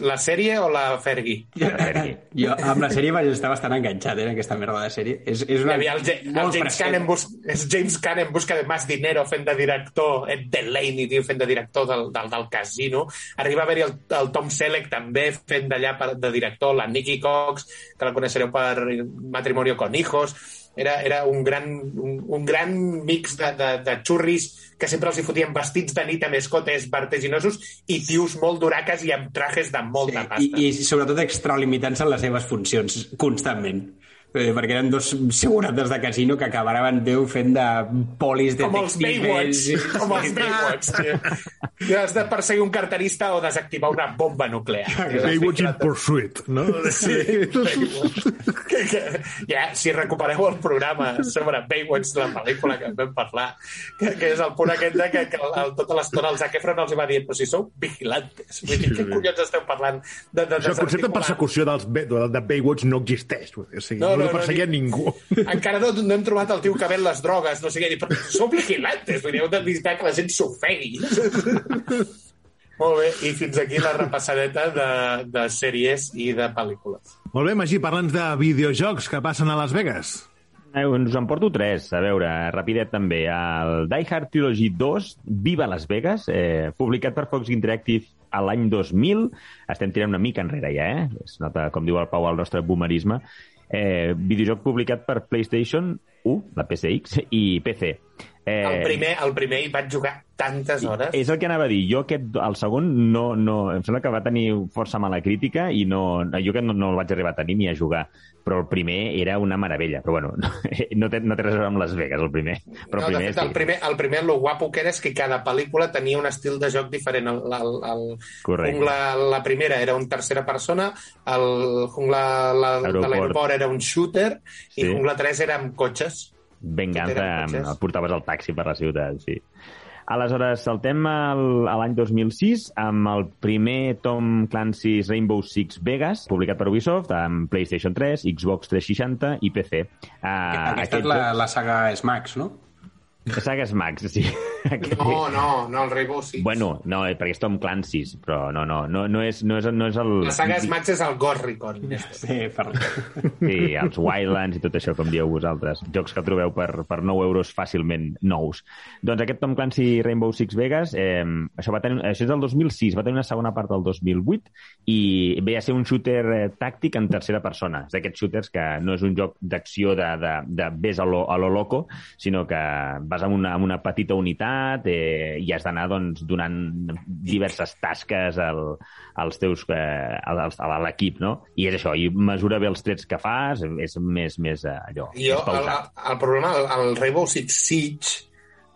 La sèrie o la Fergie? La Fergie. Jo amb la sèrie vaig estar bastant enganxat, eh, en aquesta merda de sèrie. És, és Hi una... havia el, Ja- el James fresqueta. Caan en, bus és James Caan en busca de més dinero fent de director, Ed Delaney tio, fent de director del, del, del casino. Arriba a haver-hi el, el Tom Selleck també fent d'allà per- de director, la Nikki Cox, que la coneixereu per Matrimonio con Hijos. Era, era un, gran, un, un gran mix de, de, de xurris que sempre els hi fotien vestits de nit amb escotes vertiginosos i tios molt duraques i amb trajes de molta I, pasta. I sobretot extralimitant-se en les seves funcions constantment. Eh, perquè eren dos segurates de casino que acabaven Déu fent de polis com els Baywatch, *laughs* com els Baywatch, tio. I has de perseguir un carterista o desactivar una bomba nuclear. tio. Baywatch in Pursuit, no? Sí, Baywatch. que, que, ja, si recupereu el programa sobre Baywatch, la pel·lícula que en vam parlar, que, que és el punt aquest de que, que el, tota l'estona el Zac Efron els va dir però si sou vigilantes, vull dir, què collons esteu parlant? De, de, Això, el concepte de persecució dels, de, de Baywatch no existeix. O sigui, No, no, no, no, no, perseguia ni- ningú. *laughs* Encara no, no hem trobat el tio que ven les drogues, no sé què, però sou vigilantes, vull dir, heu d'evitar que la gent s'ofegui. *laughs* Molt bé, i fins aquí la repassadeta de, de sèries i de pel·lícules. Molt bé, Magí, parla'ns de videojocs que passen a Las Vegas. Eh, Us en porto tres, a veure, rapidet també. El Die Hard Trilogy 2, Viva Las Vegas, eh, publicat per Fox Interactive a l'any 2000. Estem tirant una mica enrere ja, eh? Es nota, com diu el Pau, el nostre boomerisme. Eh, videojoc publicat per PlayStation 1, la PSX, i PC. Eh, El primer, el primer hi vaig jugar tantes hores. És el que anava a dir. Jo aquest, el segon no, no, em sembla que va tenir força mala crítica i no, no jo que no, no el vaig arribar a tenir ni a jugar. Però el primer era una meravella. Però bueno, *laughs* no té, no té res a veure amb Las Vegas, el primer. Però no, el de primer fet, el primer, el primer, lo guapo que era és que cada pel·lícula tenia un estil de joc diferent. El, el, el Correcte. Jungla, la primera era un tercera persona, el Jungla la, de Aeroport. l'aeroport era un shooter Sí. i Jungla 3 era amb cotxes. Venganza, em portaves el taxi per la ciutat, sí. Aleshores, saltem al, a l'any 2006 amb el primer Tom Clancy's Rainbow Six Vegas, publicat per Ubisoft, amb PlayStation 3, Xbox 360 i PC. Uh, Aquesta és la, la saga Smax, no? La saga Smax, sí. *laughs* No, no, no, el Rainbow Six. Bueno, no, eh, perquè és Tom Clancy's, però no, no, no, no, és, no, és, no és el... La saga Smax és el Ghost Recon. Sí, per... Sí, els Wildlands i tot això, com dieu vosaltres. Jocs que trobeu per, per 9 euros fàcilment nous. Doncs aquest Tom Clancy Rainbow Six Vegas, eh, això, va tenir, això és del 2006, va tenir una segona part del 2008 i ve a ser un shooter eh, tàctic en tercera persona. És d'aquests shooters que no és un joc d'acció de, de, de ves a lo, a lo loco, sinó que vas amb una, amb una petita unitat eh, i has d'anar doncs, donant diverses tasques al, als teus, eh, als, a l'equip, no? I és això, i mesura bé els trets que fas, és més, més eh, allò, jo, més el, pausat. el problema, el, el Rainbow Six Siege,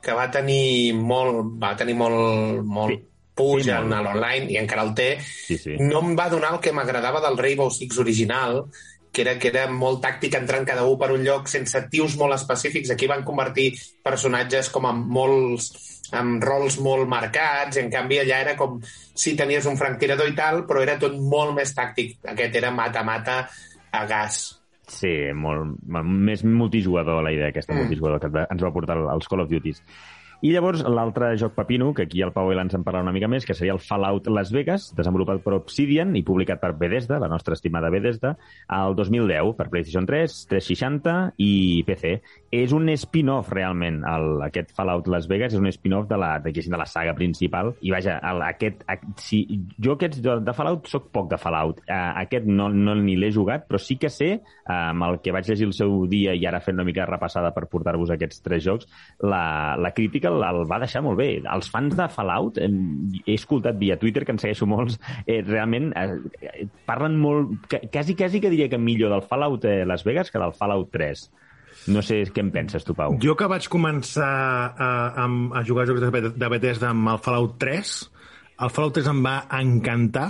que va tenir molt, va tenir molt, molt sí. puig Sí, en l'online i encara el té, Sí, sí. no em va donar el que m'agradava del Rainbow Six original, que era, que era molt tàctic entrant cada un per un lloc sense tios molt específics. Aquí van convertir personatges com amb molts amb rols molt marcats, en canvi allà era com si tenies un franctirador i tal, però era tot molt més tàctic. Aquest era mata-mata a gas. Sí, molt, més multijugador la idea aquesta, Mm. multijugador que ens va- portar els Call of Duties. I llavors l'altre joc pepino, que aquí el Pau i l'ens en parlarà una mica més, que seria el Fallout Las Vegas, desenvolupat per Obsidian i publicat per Bethesda, la nostra estimada Bethesda, al 2010 per PlayStation 3, 360 i PC. És un spin-off, realment, el, aquest Fallout Las Vegas és un spin-off de la, de, de la saga principal. I vaja, el, aquest, a, si, jo aquests de, de Fallout sóc poc de Fallout. Uh, aquest no, no ni l'he jugat, però sí que sé, uh, amb el que vaig llegir el seu dia i ara fent una mica repassada per portar-vos aquests tres jocs, la, la crítica el, el va deixar molt bé. Els fans de Fallout, he escoltat via Twitter, que en segueixo molts, eh, realment eh, parlen molt, que- quasi, quasi que diria que millor del Fallout eh, Las Vegas que del Fallout 3. No sé què en penses tu, Pau. Jo que vaig començar a, a, a jugar a jocs de de Bethesda amb el Fallout 3, el Fallout 3 em va encantar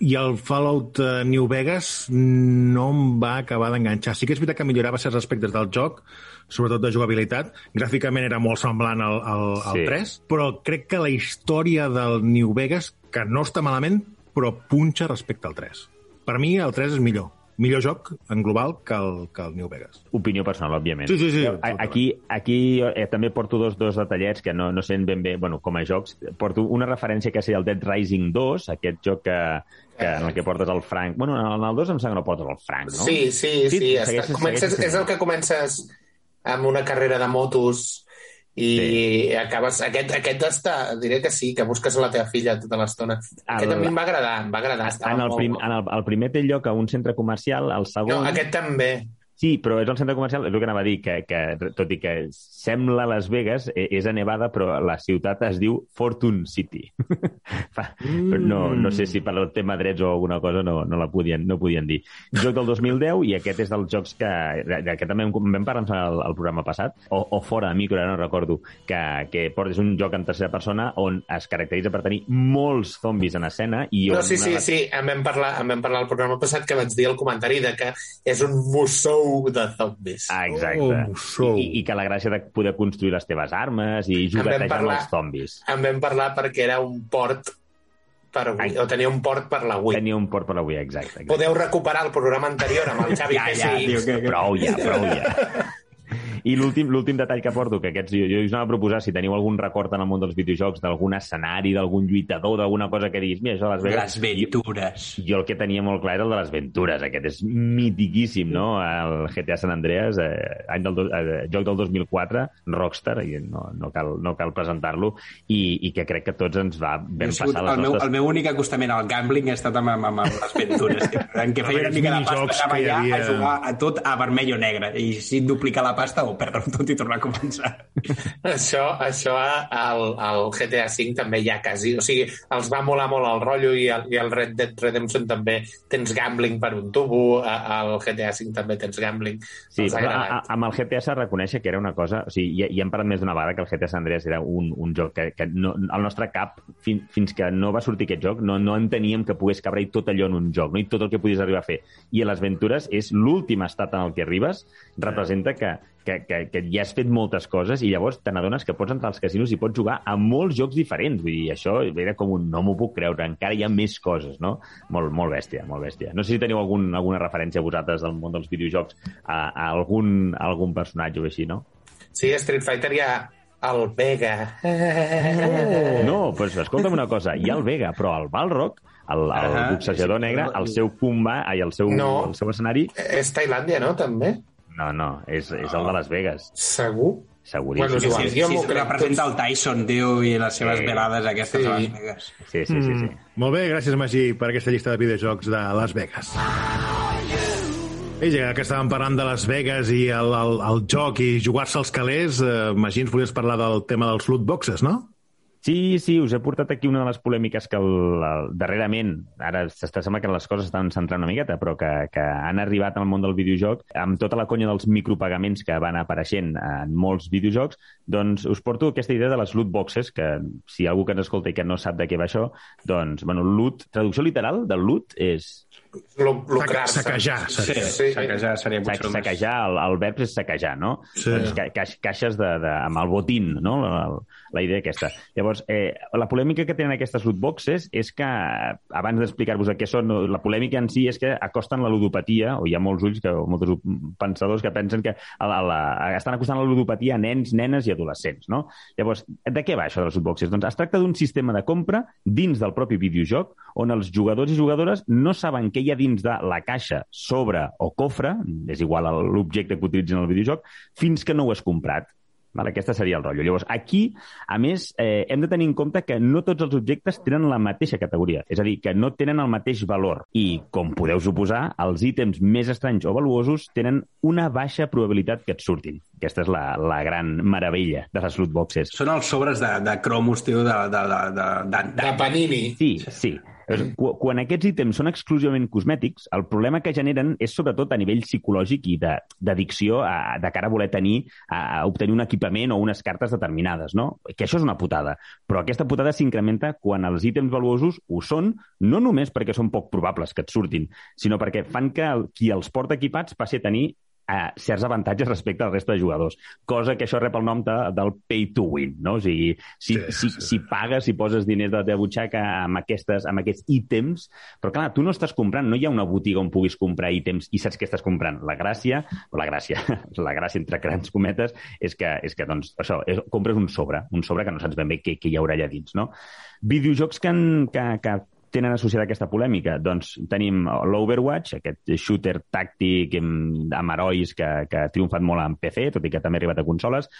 i el Fallout eh, New Vegas no em va acabar d'enganxar. Sí que és veritat que millorava certs aspectes del joc, sobretot de jugabilitat. Gràficament era molt semblant al, al, al Sí. 3, però crec que la història del New Vegas, que no està malament, però punxa respecte al 3. Per mi el 3 és millor. Millor joc en global que el, que el New Vegas. Opinió personal, òbviament. Sí, sí, sí. A- Aquí, aquí eh, també porto dos, dos detallets que no, no sé ben bé, bueno, com a jocs. Porto una referència que seria el Dead Rising 2, aquest joc que, que en el que portes el Frank. Bueno, en el 2 em sembla que no portes el Frank, no? Sí, sí, sí. sí està, segueixes- comences, segueixes és el que comences amb una carrera de motos i sí. acabes... Aquest, aquest està... Diré que sí, que busques a la teva filla tota l'estona. Aquest a mi em va agradar, em va agradar. En el, molt prim, bo. en el, el primer té lloc a un centre comercial, el segon... No, aquest també. Sí, però és el centre comercial, és el que anava a dir, que, que tot i que sembla Las Vegas, eh, és a Nevada, però la ciutat es diu Fortune City. *laughs* Però no, no sé si per el tema drets o alguna cosa no, no la podien, no podien dir. Joc del 2010, i aquest és dels jocs que, que també en vam parlar al, al programa passat, o, o fora de micro, ara no recordo, que, que portes un joc en tercera persona on es caracteritza per tenir molts zombis en escena i No, on sí, sí, una- sí, en vam, parlar, en vam parlar al programa passat que vaig dir el comentari de que és un mussou de zombis. Ah, exacte. Oh, I, I que la gràcia de poder construir les teves armes i juguetejar amb els zombis. En vam parlar perquè era un port per Wii, o tenia un port per la Wii. Tenia un port per la Wii, exacte. exacte. Podeu recuperar el programa anterior amb el Xavi ja, ja, que, que... Prou ja, prou ja. *laughs* I l'últim detall que porto, que aquests, jo, jo us anava a proposar si teniu algun record en el món dels videojocs, d'algun escenari, d'algun lluitador, d'alguna cosa que diguis, mira, això de Las Vegas... Les ventures. Jo, jo el que tenia molt clar era el de les ventures, aquest és mitiquíssim, no? El GTA San Andreas, eh, any del, do- eh, joc del 2004, Rockstar, i no, no cal, no cal presentar-lo, i, i que crec que tots ens va ben passar les el, meu, nostres... el meu únic acostament al gambling ha estat amb, amb, amb les ventures, que, en què *laughs* feia una mica de pasta, anava que allà havia. a jugar a tot a vermell o negre, i si duplicar la pasta o perdre-ho tot i tornar a començar. *laughs* Això, això al, al GTA V també hi ha quasi... O sigui, els va molar molt el rotllo i el, i el Red Dead Redemption també tens gambling per un tubo, al GTA V també tens gambling. Sí, a, a, amb el GTA s'ha de reconèixer que era una cosa... O sigui, ja, ja hem parlat més d'una vegada que el GTA San Andreas era un, un joc que, que no, al nostre cap, fin, fins que no va sortir aquest joc, no, no enteníem que pogués cabre tot allò en un joc, no? i tot el que podies arribar a fer. I a les aventures és l'últim estat en el que arribes, representa que, que, que, que ja has fet moltes coses i llavors te n'adones que pots entrar als casinos i pots jugar a molts jocs diferents. Vull dir, això era com un no m'ho puc creure, encara hi ha més coses, no? Molt, molt bèstia, molt bèstia. No sé si teniu algun, alguna referència vosaltres del món dels videojocs a, a algun, a algun personatge o així, no? Sí, Street Fighter hi ha El Vega. No, doncs escolta'm una cosa, hi ha el Vega, però el Balrog, el, el Ahà, boxejador sí, negre, el seu combat, ai, el seu, No. el seu escenari... És Tailàndia, no, també? No, no, és, és el de Las Vegas. Segur? Seguríssim. Bueno, sí, sí, sí, representa el Tyson, tio, i les seves Sí. velades aquestes Sí. a Las Vegas. Sí, sí, sí. sí. Mm, molt bé, gràcies, Magí, per aquesta llista de videojocs de Las Vegas. I ja que estàvem parlant de Las Vegas i el, el, el joc i jugar-se als calés, eh, Magí, ens volies parlar del tema dels loot boxes, no? Sí, sí, us he portat aquí una de les polèmiques que el, el, darrerament, ara s'està sembla que les coses estan centrant una miqueta, però que, que han arribat al món del videojoc amb tota la conya dels micropagaments que van apareixent en molts videojocs, doncs us porto aquesta idea de les loot boxes, que si hi ha algú que ens escolta i que no sap de què va això, doncs, bueno, loot, traducció literal del loot és Lu- Lucrar-se. Saquejar, Sí, seria. sí. saquejar seria potser saquejar, el, el verb és saquejar, no? Sí. Doncs ca, ca, caixes de, de, amb el botín, no? La, la idea aquesta. Llavors, eh, la polèmica que tenen aquestes loot boxes és que, abans d'explicar-vos què són, la polèmica en si és que acosten la ludopatia, o hi ha molts ulls, que, molts pensadors que pensen que a la, a la, estan acostant la ludopatia a nens, nenes i adolescents, no? Llavors, de què va això de les loot boxes? Doncs es tracta d'un sistema de compra dins del propi videojoc on els jugadors i jugadores no saben què hi ha dins de la caixa, sobre o cofre, és igual l'objecte que utilitzen al videojoc, fins que no ho has comprat. Vale, aquesta seria el rotllo. Llavors, aquí, a més, eh, hem de tenir en compte que no tots els objectes tenen la mateixa categoria, és a dir, que no tenen el mateix valor. I, com podeu suposar, els ítems més estranys o valuosos tenen una baixa probabilitat que et surtin. Aquesta és la, la gran meravella de les loot boxes. Són els sobres de, de cromos, tio, de, de, de, de, de, De Panini. Sí, sí. Llavors, qu- Quan aquests ítems són exclusivament cosmètics, el problema que generen és sobretot a nivell psicològic i de- d'addicció a- de cara a voler tenir, a, a obtenir un equipament o unes cartes determinades, no? Que això és una putada. Però aquesta putada s'incrementa quan els ítems valuosos ho són, no només perquè són poc probables que et surtin, sinó perquè fan que el, qui els porta equipats passi a tenir eh, certs avantatges respecte al resta de jugadors. Cosa que això rep el nom de, del pay to win, no? O sigui, si, Sí, si, sí. si pagues, si poses diners de la teva butxaca amb, aquestes, amb aquests ítems, però clar, tu no estàs comprant, no hi ha una botiga on puguis comprar ítems i saps què estàs comprant. La gràcia, o la gràcia, *laughs* la gràcia entre grans cometes, és que, és que doncs, això, és, compres un sobre, un sobre que no saps ben bé què, què hi haurà allà dins, no? Videojocs que, han, que, que tenen associada aquesta polèmica? Doncs tenim l'Overwatch, aquest shooter tàctic amb, herois que, que ha triomfat molt en PC, tot i que també ha arribat a consoles.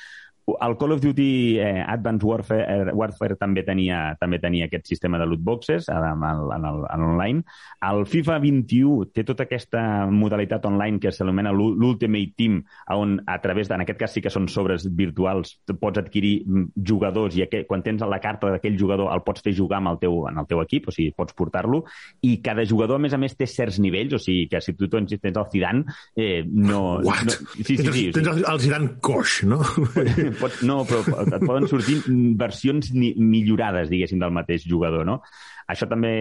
El Call of Duty eh, Advanced Warfare, Warfare també, tenia, també tenia aquest sistema de loot boxes en, el, en, el, en online. El FIFA 21 té tota aquesta modalitat online que s'anomena l'U- l'Ultimate Team, on a través, de, en aquest cas sí que són sobres virtuals, pots adquirir mm, jugadors i aquell, quan tens la carta d'aquell jugador el pots fer jugar amb el teu, en el teu equip, o sigui, pots portar-lo, i cada jugador, a més a més, té certs nivells, o sigui, que si tu tens, tens el Zidane, eh, no... What? no sí, sí, tens, sí, tens el, el Zidane coix, no? *laughs* Pot, no, però et poden sortir versions ni, millorades, diguéssim, del mateix jugador, no? Això també,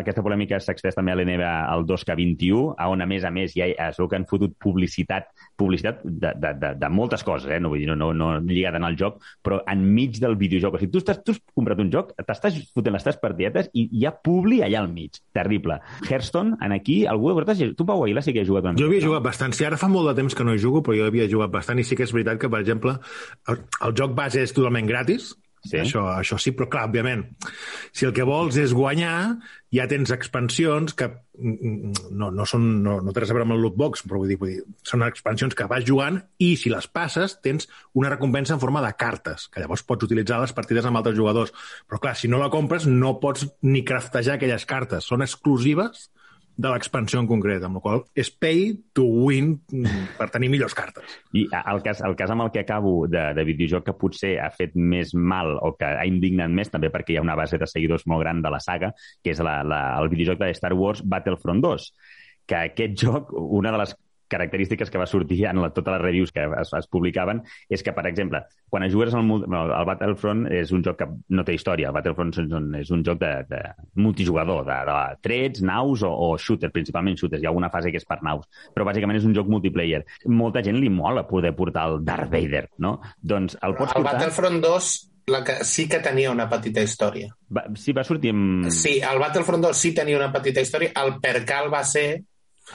aquesta polèmica s'ha extès també a l'NBA al 2K21, a on, a més a més, ja es veu que han fotut publicitat publicitat de, de, de, de moltes coses, eh? no, vull dir, no, no, no lligada al joc, però enmig del videojoc. O sigui, tu, estàs, tu has comprat un joc, t'estàs fotent les teves partietes i hi ha publi allà al mig. Terrible. Hearthstone, en aquí, algú de vosaltres... Tu, Pau Aguilar, sí que has jugat una Jo mica, havia no? jugat bastant. Sí, ara fa molt de temps que no hi jugo, però jo havia jugat bastant i sí que és veritat que, per exemple, el, el joc base és totalment gratis, Sí. Això, això sí, però clar, òbviament, si el que vols és guanyar, ja tens expansions que mm, no, no, són, no, no té res a veure amb el lootbox, però vull dir, vull dir, són expansions que vas jugant i si les passes tens una recompensa en forma de cartes, que llavors pots utilitzar les partides amb altres jugadors. Però clar, si no la compres no pots ni craftejar aquelles cartes. Són exclusives de l'expansió en concret, amb la qual és pay to win per tenir millors cartes. I el cas, el cas amb el que acabo de, de videojoc que potser ha fet més mal o que ha indignat més, també perquè hi ha una base de seguidors molt gran de la saga, que és la, la, el videojoc de Star Wars Battlefront 2, que aquest joc, una de les característiques que va sortir en la, totes les reviews que es, es publicaven és que, per exemple, quan es jugues al, mul- no, el Battlefront és un joc que no té història. El Battlefront és un, és un joc de, de multijugador, de, de trets, naus o, o shooter, principalment shooters. Hi ha alguna fase que és per naus, però bàsicament és un joc multiplayer. Molta gent li mola poder portar el Darth Vader, no? Doncs el pots El portar... Battlefront 2 la que sí que tenia una petita història. Va, sí, va sortir amb... Sí, el Battlefront 2 sí tenia una petita història. El percal va ser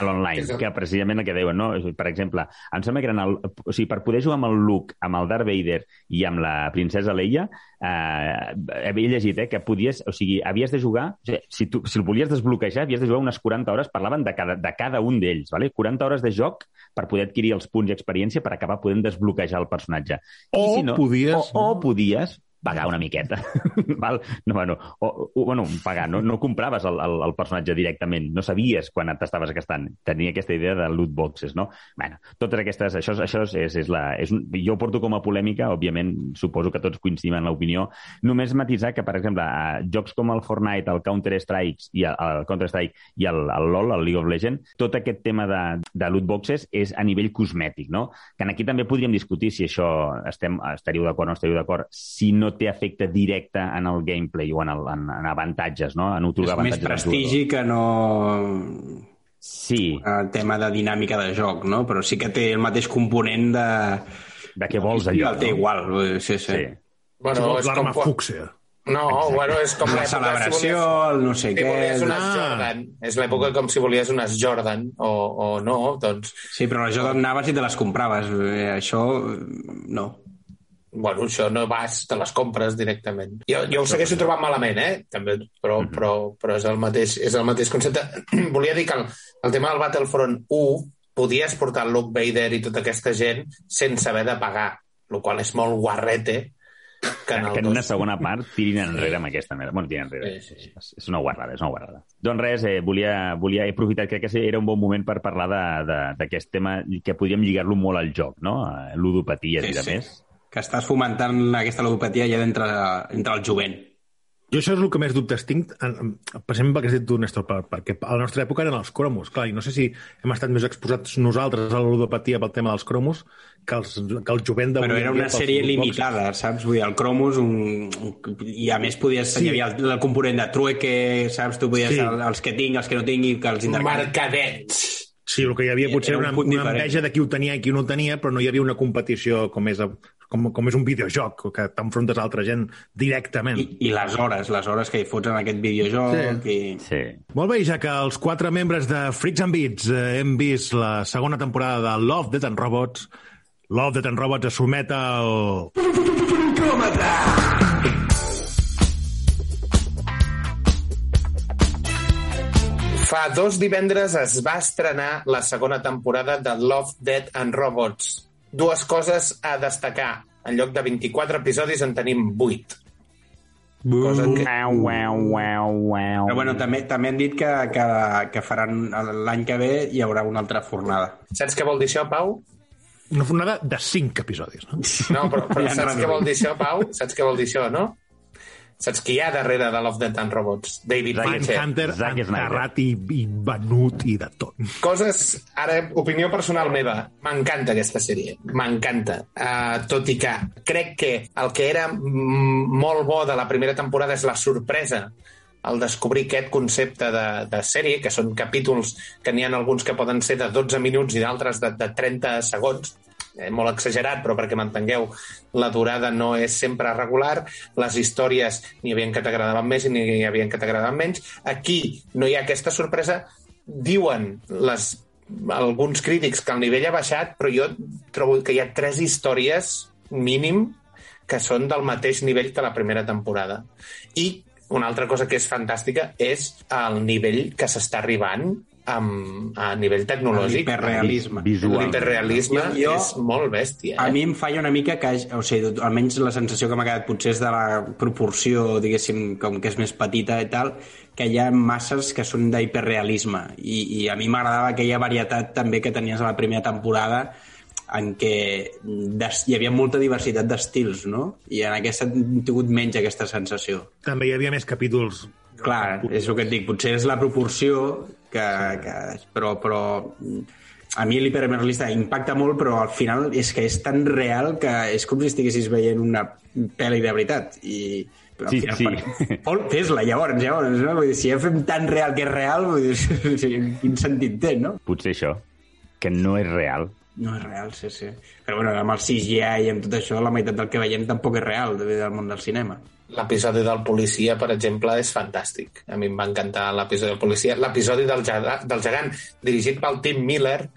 A l'online, el- que precisament el que deuen, no? Per exemple, em sembla que eren el, o sigui, per poder jugar amb el Luke, amb el Darth Vader i amb la princesa Leia, eh, havia llegit eh, que podies, o sigui, havies de jugar, o sigui, si, tu, si el volies desbloquejar, havies de jugar unes 40 hores, parlaven de cada, de cada un d'ells, vale? 40 hores de joc per poder adquirir els punts i experiència per acabar podent desbloquejar el personatge. O I si no, podies- O, o podies pagar una miqueta. *laughs* Val? No, bueno, o, o, bueno, pagar, no, no compraves el, el, el personatge directament, no sabies quan t'estaves gastant. Tenia aquesta idea de loot boxes, no? bueno, totes aquestes... Això, això és, és la... És un, jo ho porto com a polèmica, òbviament, suposo que tots coincidim en l'opinió. Només matisar que, per exemple, a jocs com el Fortnite, el Counter-Strike i el, el Counter-Strike i el, el LoL, el League of Legends, tot aquest tema de, de loot boxes és a nivell cosmètic, no? Que aquí també podríem discutir si això estem, estaríeu d'acord o no estaríeu d'acord, si no té efecte directe en el gameplay o en, el, en, en avantatges, no? En És otorgar més avantatges. als prestigi que no Sí. el tema de dinàmica de joc, no? Però sí que té el mateix component de... De què vols allò, El té no? igual, sí, sí. sí. Bueno, si vols és com l'arma quan- fúcsia. No, bueno, és com La celebració, el no sé si què... volies unes Ah. Jordan. És l'època com si volies unes Jordan o, o no, doncs... Sí, però les Jordan anaves i te les compraves. Eh, Això, no. Bueno, això no vas, te les compres directament. Jo, jo ho segueixo trobant malament, eh? També, però, però, però és, el mateix, és el mateix concepte. *clears throat* Volia dir que el, el tema del Battlefront 1 podies portar Luke Vader i tota aquesta gent sense haver de pagar, el qual és molt guarrete que en que en una 2. segona part *laughs* tirin enrere amb aquesta merda. Bueno, tirin enrere. Sí, sí, sí. És- És una guarrada, és una guarrada. Doncs res, eh, volia, volia he aprofitat, crec que era un bon moment per parlar de- de- d'aquest tema que podríem lligar-lo molt al joc, no? A Ludopaties Sí, i de sí. més. Que estàs fomentant aquesta ludopatia ja d'entre entre el jovent. Jo això és el que més dubtes tinc, en- en- per exemple, que has dit tu, Néstor, per, perquè a la nostra època eren els cromos, clar, i no sé si hem estat més exposats nosaltres a la ludopatia pel tema dels cromos que els, que el jovent d'avui Però era una sèrie limitada, saps? Vull dir, el Cromos, un... un- i a més podies... Sí. Hi havia el, el component de trueque, saps? Tu podies... Sí. Sí. El, els que tinc, els que no tinc, i que els intercanvis. Mercadets! Sí, el que hi havia potser Era un una, una enveja de qui ho tenia i qui no ho tenia, però no hi havia una competició com és, com, com és un videojoc, que t'enfrontes a altra gent directament. I, I les hores, les hores que hi fots en aquest videojoc. Sí. I... Sí. Molt bé, ja que els quatre membres de Freaks and Beats eh, hem vist la segona temporada de Love, Death and Robots, Love, Death and Robots es somet al... Fa dos divendres es va estrenar la segona temporada de Love, Dead and Robots. Dues coses a destacar. En lloc de 24 episodis en tenim 8. Cosa que... Uau, uau, uau, uau. Però bueno, també, també han dit que, que, que faran l'any que ve hi haurà una altra fornada. Saps què vol dir això, Pau? Una fornada de 5 episodis, no? No, però, però saps què vol dir això, Pau? Saps què vol dir això, no? Saps qui hi ha darrere de Love, Dead and Robots? David Zack Fincher. Hunter, Zack Snyder. enterrat i, i venut i de tot. Coses, ara, opinió personal meva, m'encanta aquesta sèrie, m'encanta. Uh, tot i que crec que el que era molt bo de la primera temporada és la sorpresa al descobrir aquest concepte de, de sèrie, que són capítols que n'hi ha alguns que poden ser de 12 minuts i d'altres de, de 30 segons, eh, molt exagerat, però perquè m'entengueu, la durada no és sempre regular, les històries n'hi havia que t'agradaven més i n'hi havia que t'agradaven menys. Aquí no hi ha aquesta sorpresa. Diuen les, alguns crítics que el nivell ha baixat, però jo trobo que hi ha tres històries mínim que són del mateix nivell que la primera temporada. I una altra cosa que és fantàstica és el nivell que s'està arribant amb, a nivell tecnològic. L'hiperrealisme. L'hiperrealisme és molt bèstia. A Eh? mi em falla una mica que, o sigui, almenys la sensació que m'ha quedat potser és de la proporció, diguéssim, com que és més petita i tal, que hi ha masses que són d'hiperrealisme. I, I a mi m'agradava aquella varietat també que tenies a la primera temporada en què des, hi havia molta diversitat d'estils, no? I en aquesta hem tingut menys aquesta sensació. També hi havia més capítols Clar, és el que et dic, potser és la proporció que... que però, però a mi l'hiperrealista impacta molt, però al final és que és tan real que és com si estiguessis veient una pel·li de veritat. I, Sí, final, sí. Per... Vol, fes-la, llavors, llavors, no? Vull dir, si ja fem tan real que és real, vull dir, *laughs* quin sentit té, no? Potser això, que no és real. No és real, sí, sí. Però bueno, amb el CGI i amb tot això, la meitat del que veiem tampoc és real de- del món del cinema. L'episodi del policia, per exemple, és fantàstic. A mi em va encantar l'episodi del policia. L'episodi del, del gegant, dirigit pel Tim Miller,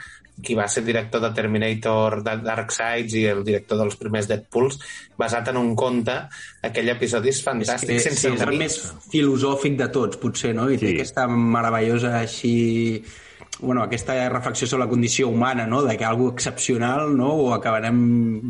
qui va ser director de Terminator de Dark Sides i el director dels primers Deadpools, basat en un conte. Aquell episodi és fantàstic, És, sense sí, és el més filosòfic de tots, potser, no? I té aquesta meravellosa així bueno, aquesta reflexió sobre la condició humana, no? de que algo excepcional no? ho acabarem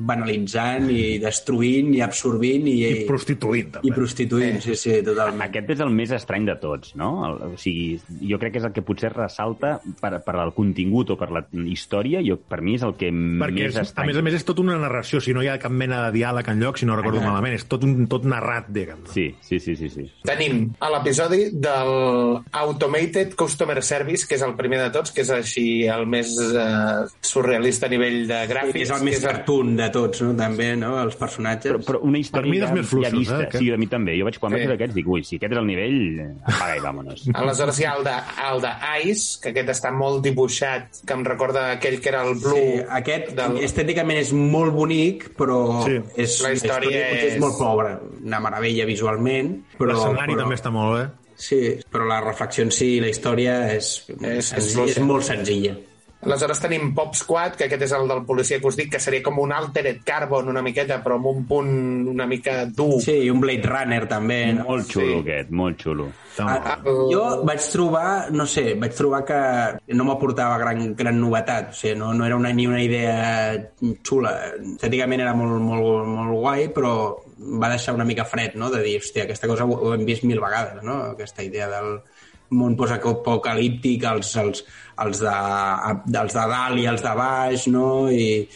banalitzant i destruint i absorbint i, I prostituint, també. i prostituint, sí, sí, totalment. Aquest és el més estrany de tots, no? El, o sigui, jo crec que és el que potser ressalta per, per el contingut o per la història, jo, per mi és el que Perquè, més és, a estrany. més a més, és tot una narració. Si no hi ha cap mena de diàleg enlloc, si no recordo Ah. malament. És tot, un, tot narrat, diguem. Sí, sí, sí, sí. sí. Tenim a l'episodi del Automated Customer Service, que és el primer de tots, que és així el més eh, surrealista a nivell de gràfics. Sí, és el més cartoon de tots, no? també, no? els personatges. Però, però una història Per mi dels més ja vista. eh, aquest. Sí, a mi també. Jo vaig quan Sí. vaig veure aquests dic, ui, si aquest és el nivell, apaga i vámonos. Aleshores hi ha el de, el de Ice, que aquest està molt dibuixat, que em recorda aquell que era el Blue. Sí, aquest del... estèticament és molt bonic, però Sí. és, La història potser és... és- molt pobra. Una meravella visualment, però... L'escenari però... també està molt bé. Sí, però la reflexió en si, la història, és, és, és, és molt senzilla. Aleshores tenim Pop Squad, que aquest és el del policia que us dic, que seria com un Altered Carbon una miqueta, però amb un punt una mica dur. Sí, i un Blade Runner també. No? Molt xulo, Sí. aquest, molt xulo. Ah, jo vaig trobar, no sé, vaig trobar que no m'aportava gran, gran novetat, o sigui, no, no era una, ni una idea xula. Estèticament era molt, molt, molt guai, però va deixar una mica fred, no?, de dir, hòstia, aquesta cosa ho, ho hem vist mil vegades, no?, aquesta idea del món postapocalíptic, els, els, els, de, els de dalt i els de baix, no?, i,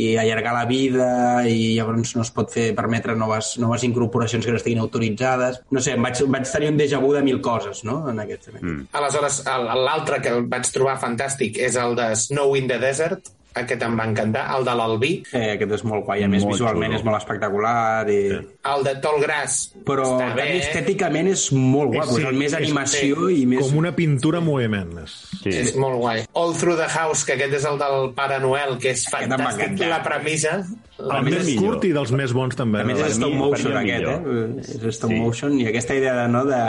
i allargar la vida i llavors no es pot fer permetre noves, noves incorporacions que no estiguin autoritzades. No sé, em vaig, vaig tenir un déjà vu de mil coses, no?, en aquest. En aquest. Mm. Aleshores, l'altre que vaig trobar fantàstic és el de Snow in the Desert, aquest em va encantar, el de l'Albí, Eh, aquest és molt guai, a més Molt visualment xulo. és molt espectacular i... el de Tall Grass, però també estèticament és molt guapo, és, el més animació i més... Com una pintura en moviment. És... Sí. és molt guai. All Through the House, que aquest és el del Pare Noel, que és fantàstic, la premissa. El mi més és millor. curt i dels més bons, també. A més és stop motion el aquest, millor. eh? És stop Sí. motion i aquesta idea no, de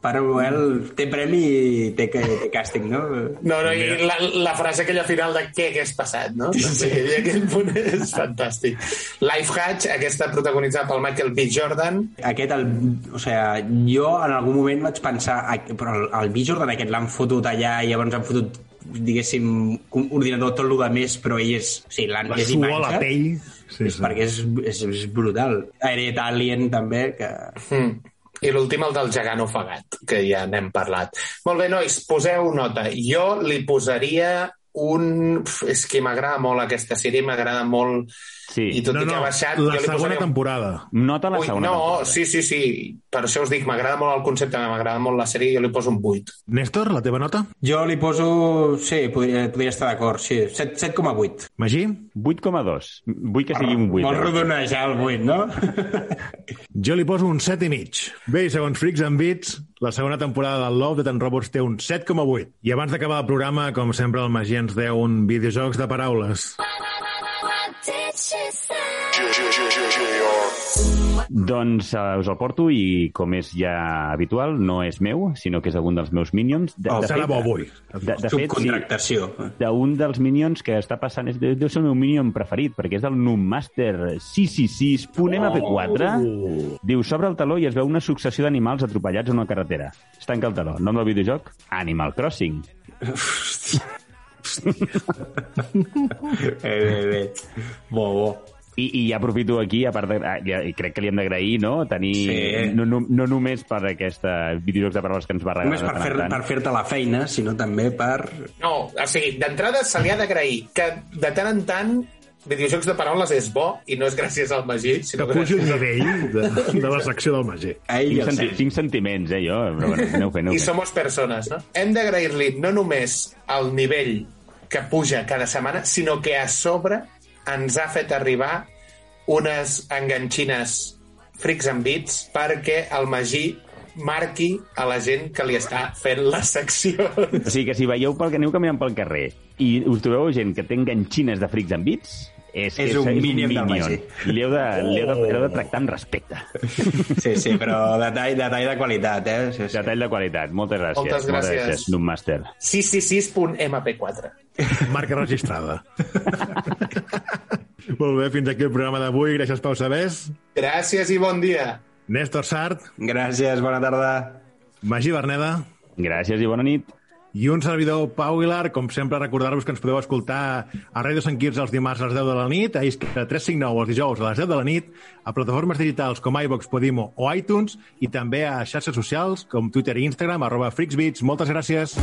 Pare Noel té premi i té, té càsting, no? No, no, i la, la frase aquella final de què hagués passat, no? Sí. I aquell punt és fantàstic. Life Hatch, aquesta protagonitzada pel Michael B. Jordan, Aquest, el, o sigui, jo en algun moment vaig pensar, "Ai, però el, el B. Jordan aquest l'han fotut allà i llavors han fotut diguéssim, un ordinador tot el de més, però ell és... O sigui, l'han La és imatge, la pell... Sí, és perquè és, és, és brutal. Aeret Alien, també, que... Mm. I l'últim, el del gegant ofegat, que ja n'hem parlat. Molt bé, nois, poseu nota. Jo li posaria un... És que m'agrada molt aquesta sèrie, m'agrada molt... Sí. I tot No, i que no, ha baixat... la jo li segona posaria un- temporada. Nota la Ui, segona no, temporada. sí, sí, sí. Per això us dic, m'agrada molt el concepte, m'agrada molt la sèrie, jo li poso un 8. Néstor, la teva nota? Jo li poso... Sí, podria, podria estar d'acord, sí. 7 7,8. Magí? 8,2. Vull que sigui un 8. Molt eh? rodonejar el 8, no? Jo li poso un 7 i mig. Bé, i segons Freaks and Beats, la segona temporada del Love, de Ten Robots, té un 7,8. I abans d'acabar el programa, com sempre, el Magí ens deu un videojocs de paraules. Doncs uh, us el porto i, com és ja habitual, no és meu, sinó que és algun dels meus minions. De, Oh, serà bo avui. De, de fet, sí, d'un dels minions que està passant, és, deu ser el meu minion preferit, perquè és del Noommaster 666.mp4. Oh. Diu, s'obre el taló i es veu una successió d'animals atropellats en una carretera. Es tanca el taló. Nom del videojoc? Animal Crossing. Bé, *laughs* bé, bé. Bo, bo. I, i ja aprofito aquí, a part de, ah, ja, crec que li hem d'agrair, no? Tenir, Sí. no, no, no només per aquesta videojocs de paraules que ens va regalar Només per fer- tant. per fer-te la feina, sinó també per... No, o sigui, d'entrada se li ha d'agrair que de tant en tant videojocs de paraules és bo i no és gràcies al Magí, Que sinó pugi el nivell *laughs* de, de la secció del Magí. A ell i Tinc, senti tinc sentiments, eh, jo, però bueno, aneu fent, aneu I fent. somos persones, no? Hem d'agrair-li no només el nivell que puja cada setmana, sinó que a sobre ens ha fet arribar unes enganxines Freaks and Beats perquè el Magí marqui a la gent que li està fent la secció. O sigui que si veieu pel que aneu caminant pel carrer i us trobeu gent que té enganxines de frics en bits, és, És un mínim del Magí. Li heu de, li heu de, li heu de tractar amb respecte. Sí, sí, però detall, detall de qualitat, eh? Sí, sí. Detall de qualitat. Moltes gràcies. Moltes gràcies. gràcies, Noobmaster. 666.mp4. Marca registrada. *laughs* Molt bé, fins aquí el programa d'avui. Gràcies, Pau Sabés. Gràcies i bon dia. Néstor Sart. Gràcies, bona tarda. Magí Berneda. Gràcies i bona nit. I un servidor, Pau Aguilar, com sempre, recordar-vos que ens podeu escoltar a Ràdio Sant Quirze els dimarts a les 10 de la nit, a Isca 359 els dijous a les 10 de la nit, a plataformes digitals com iVox, Podimo o iTunes, i també a xarxes socials com Twitter i Instagram, arroba FreaksBeats. Moltes gràcies.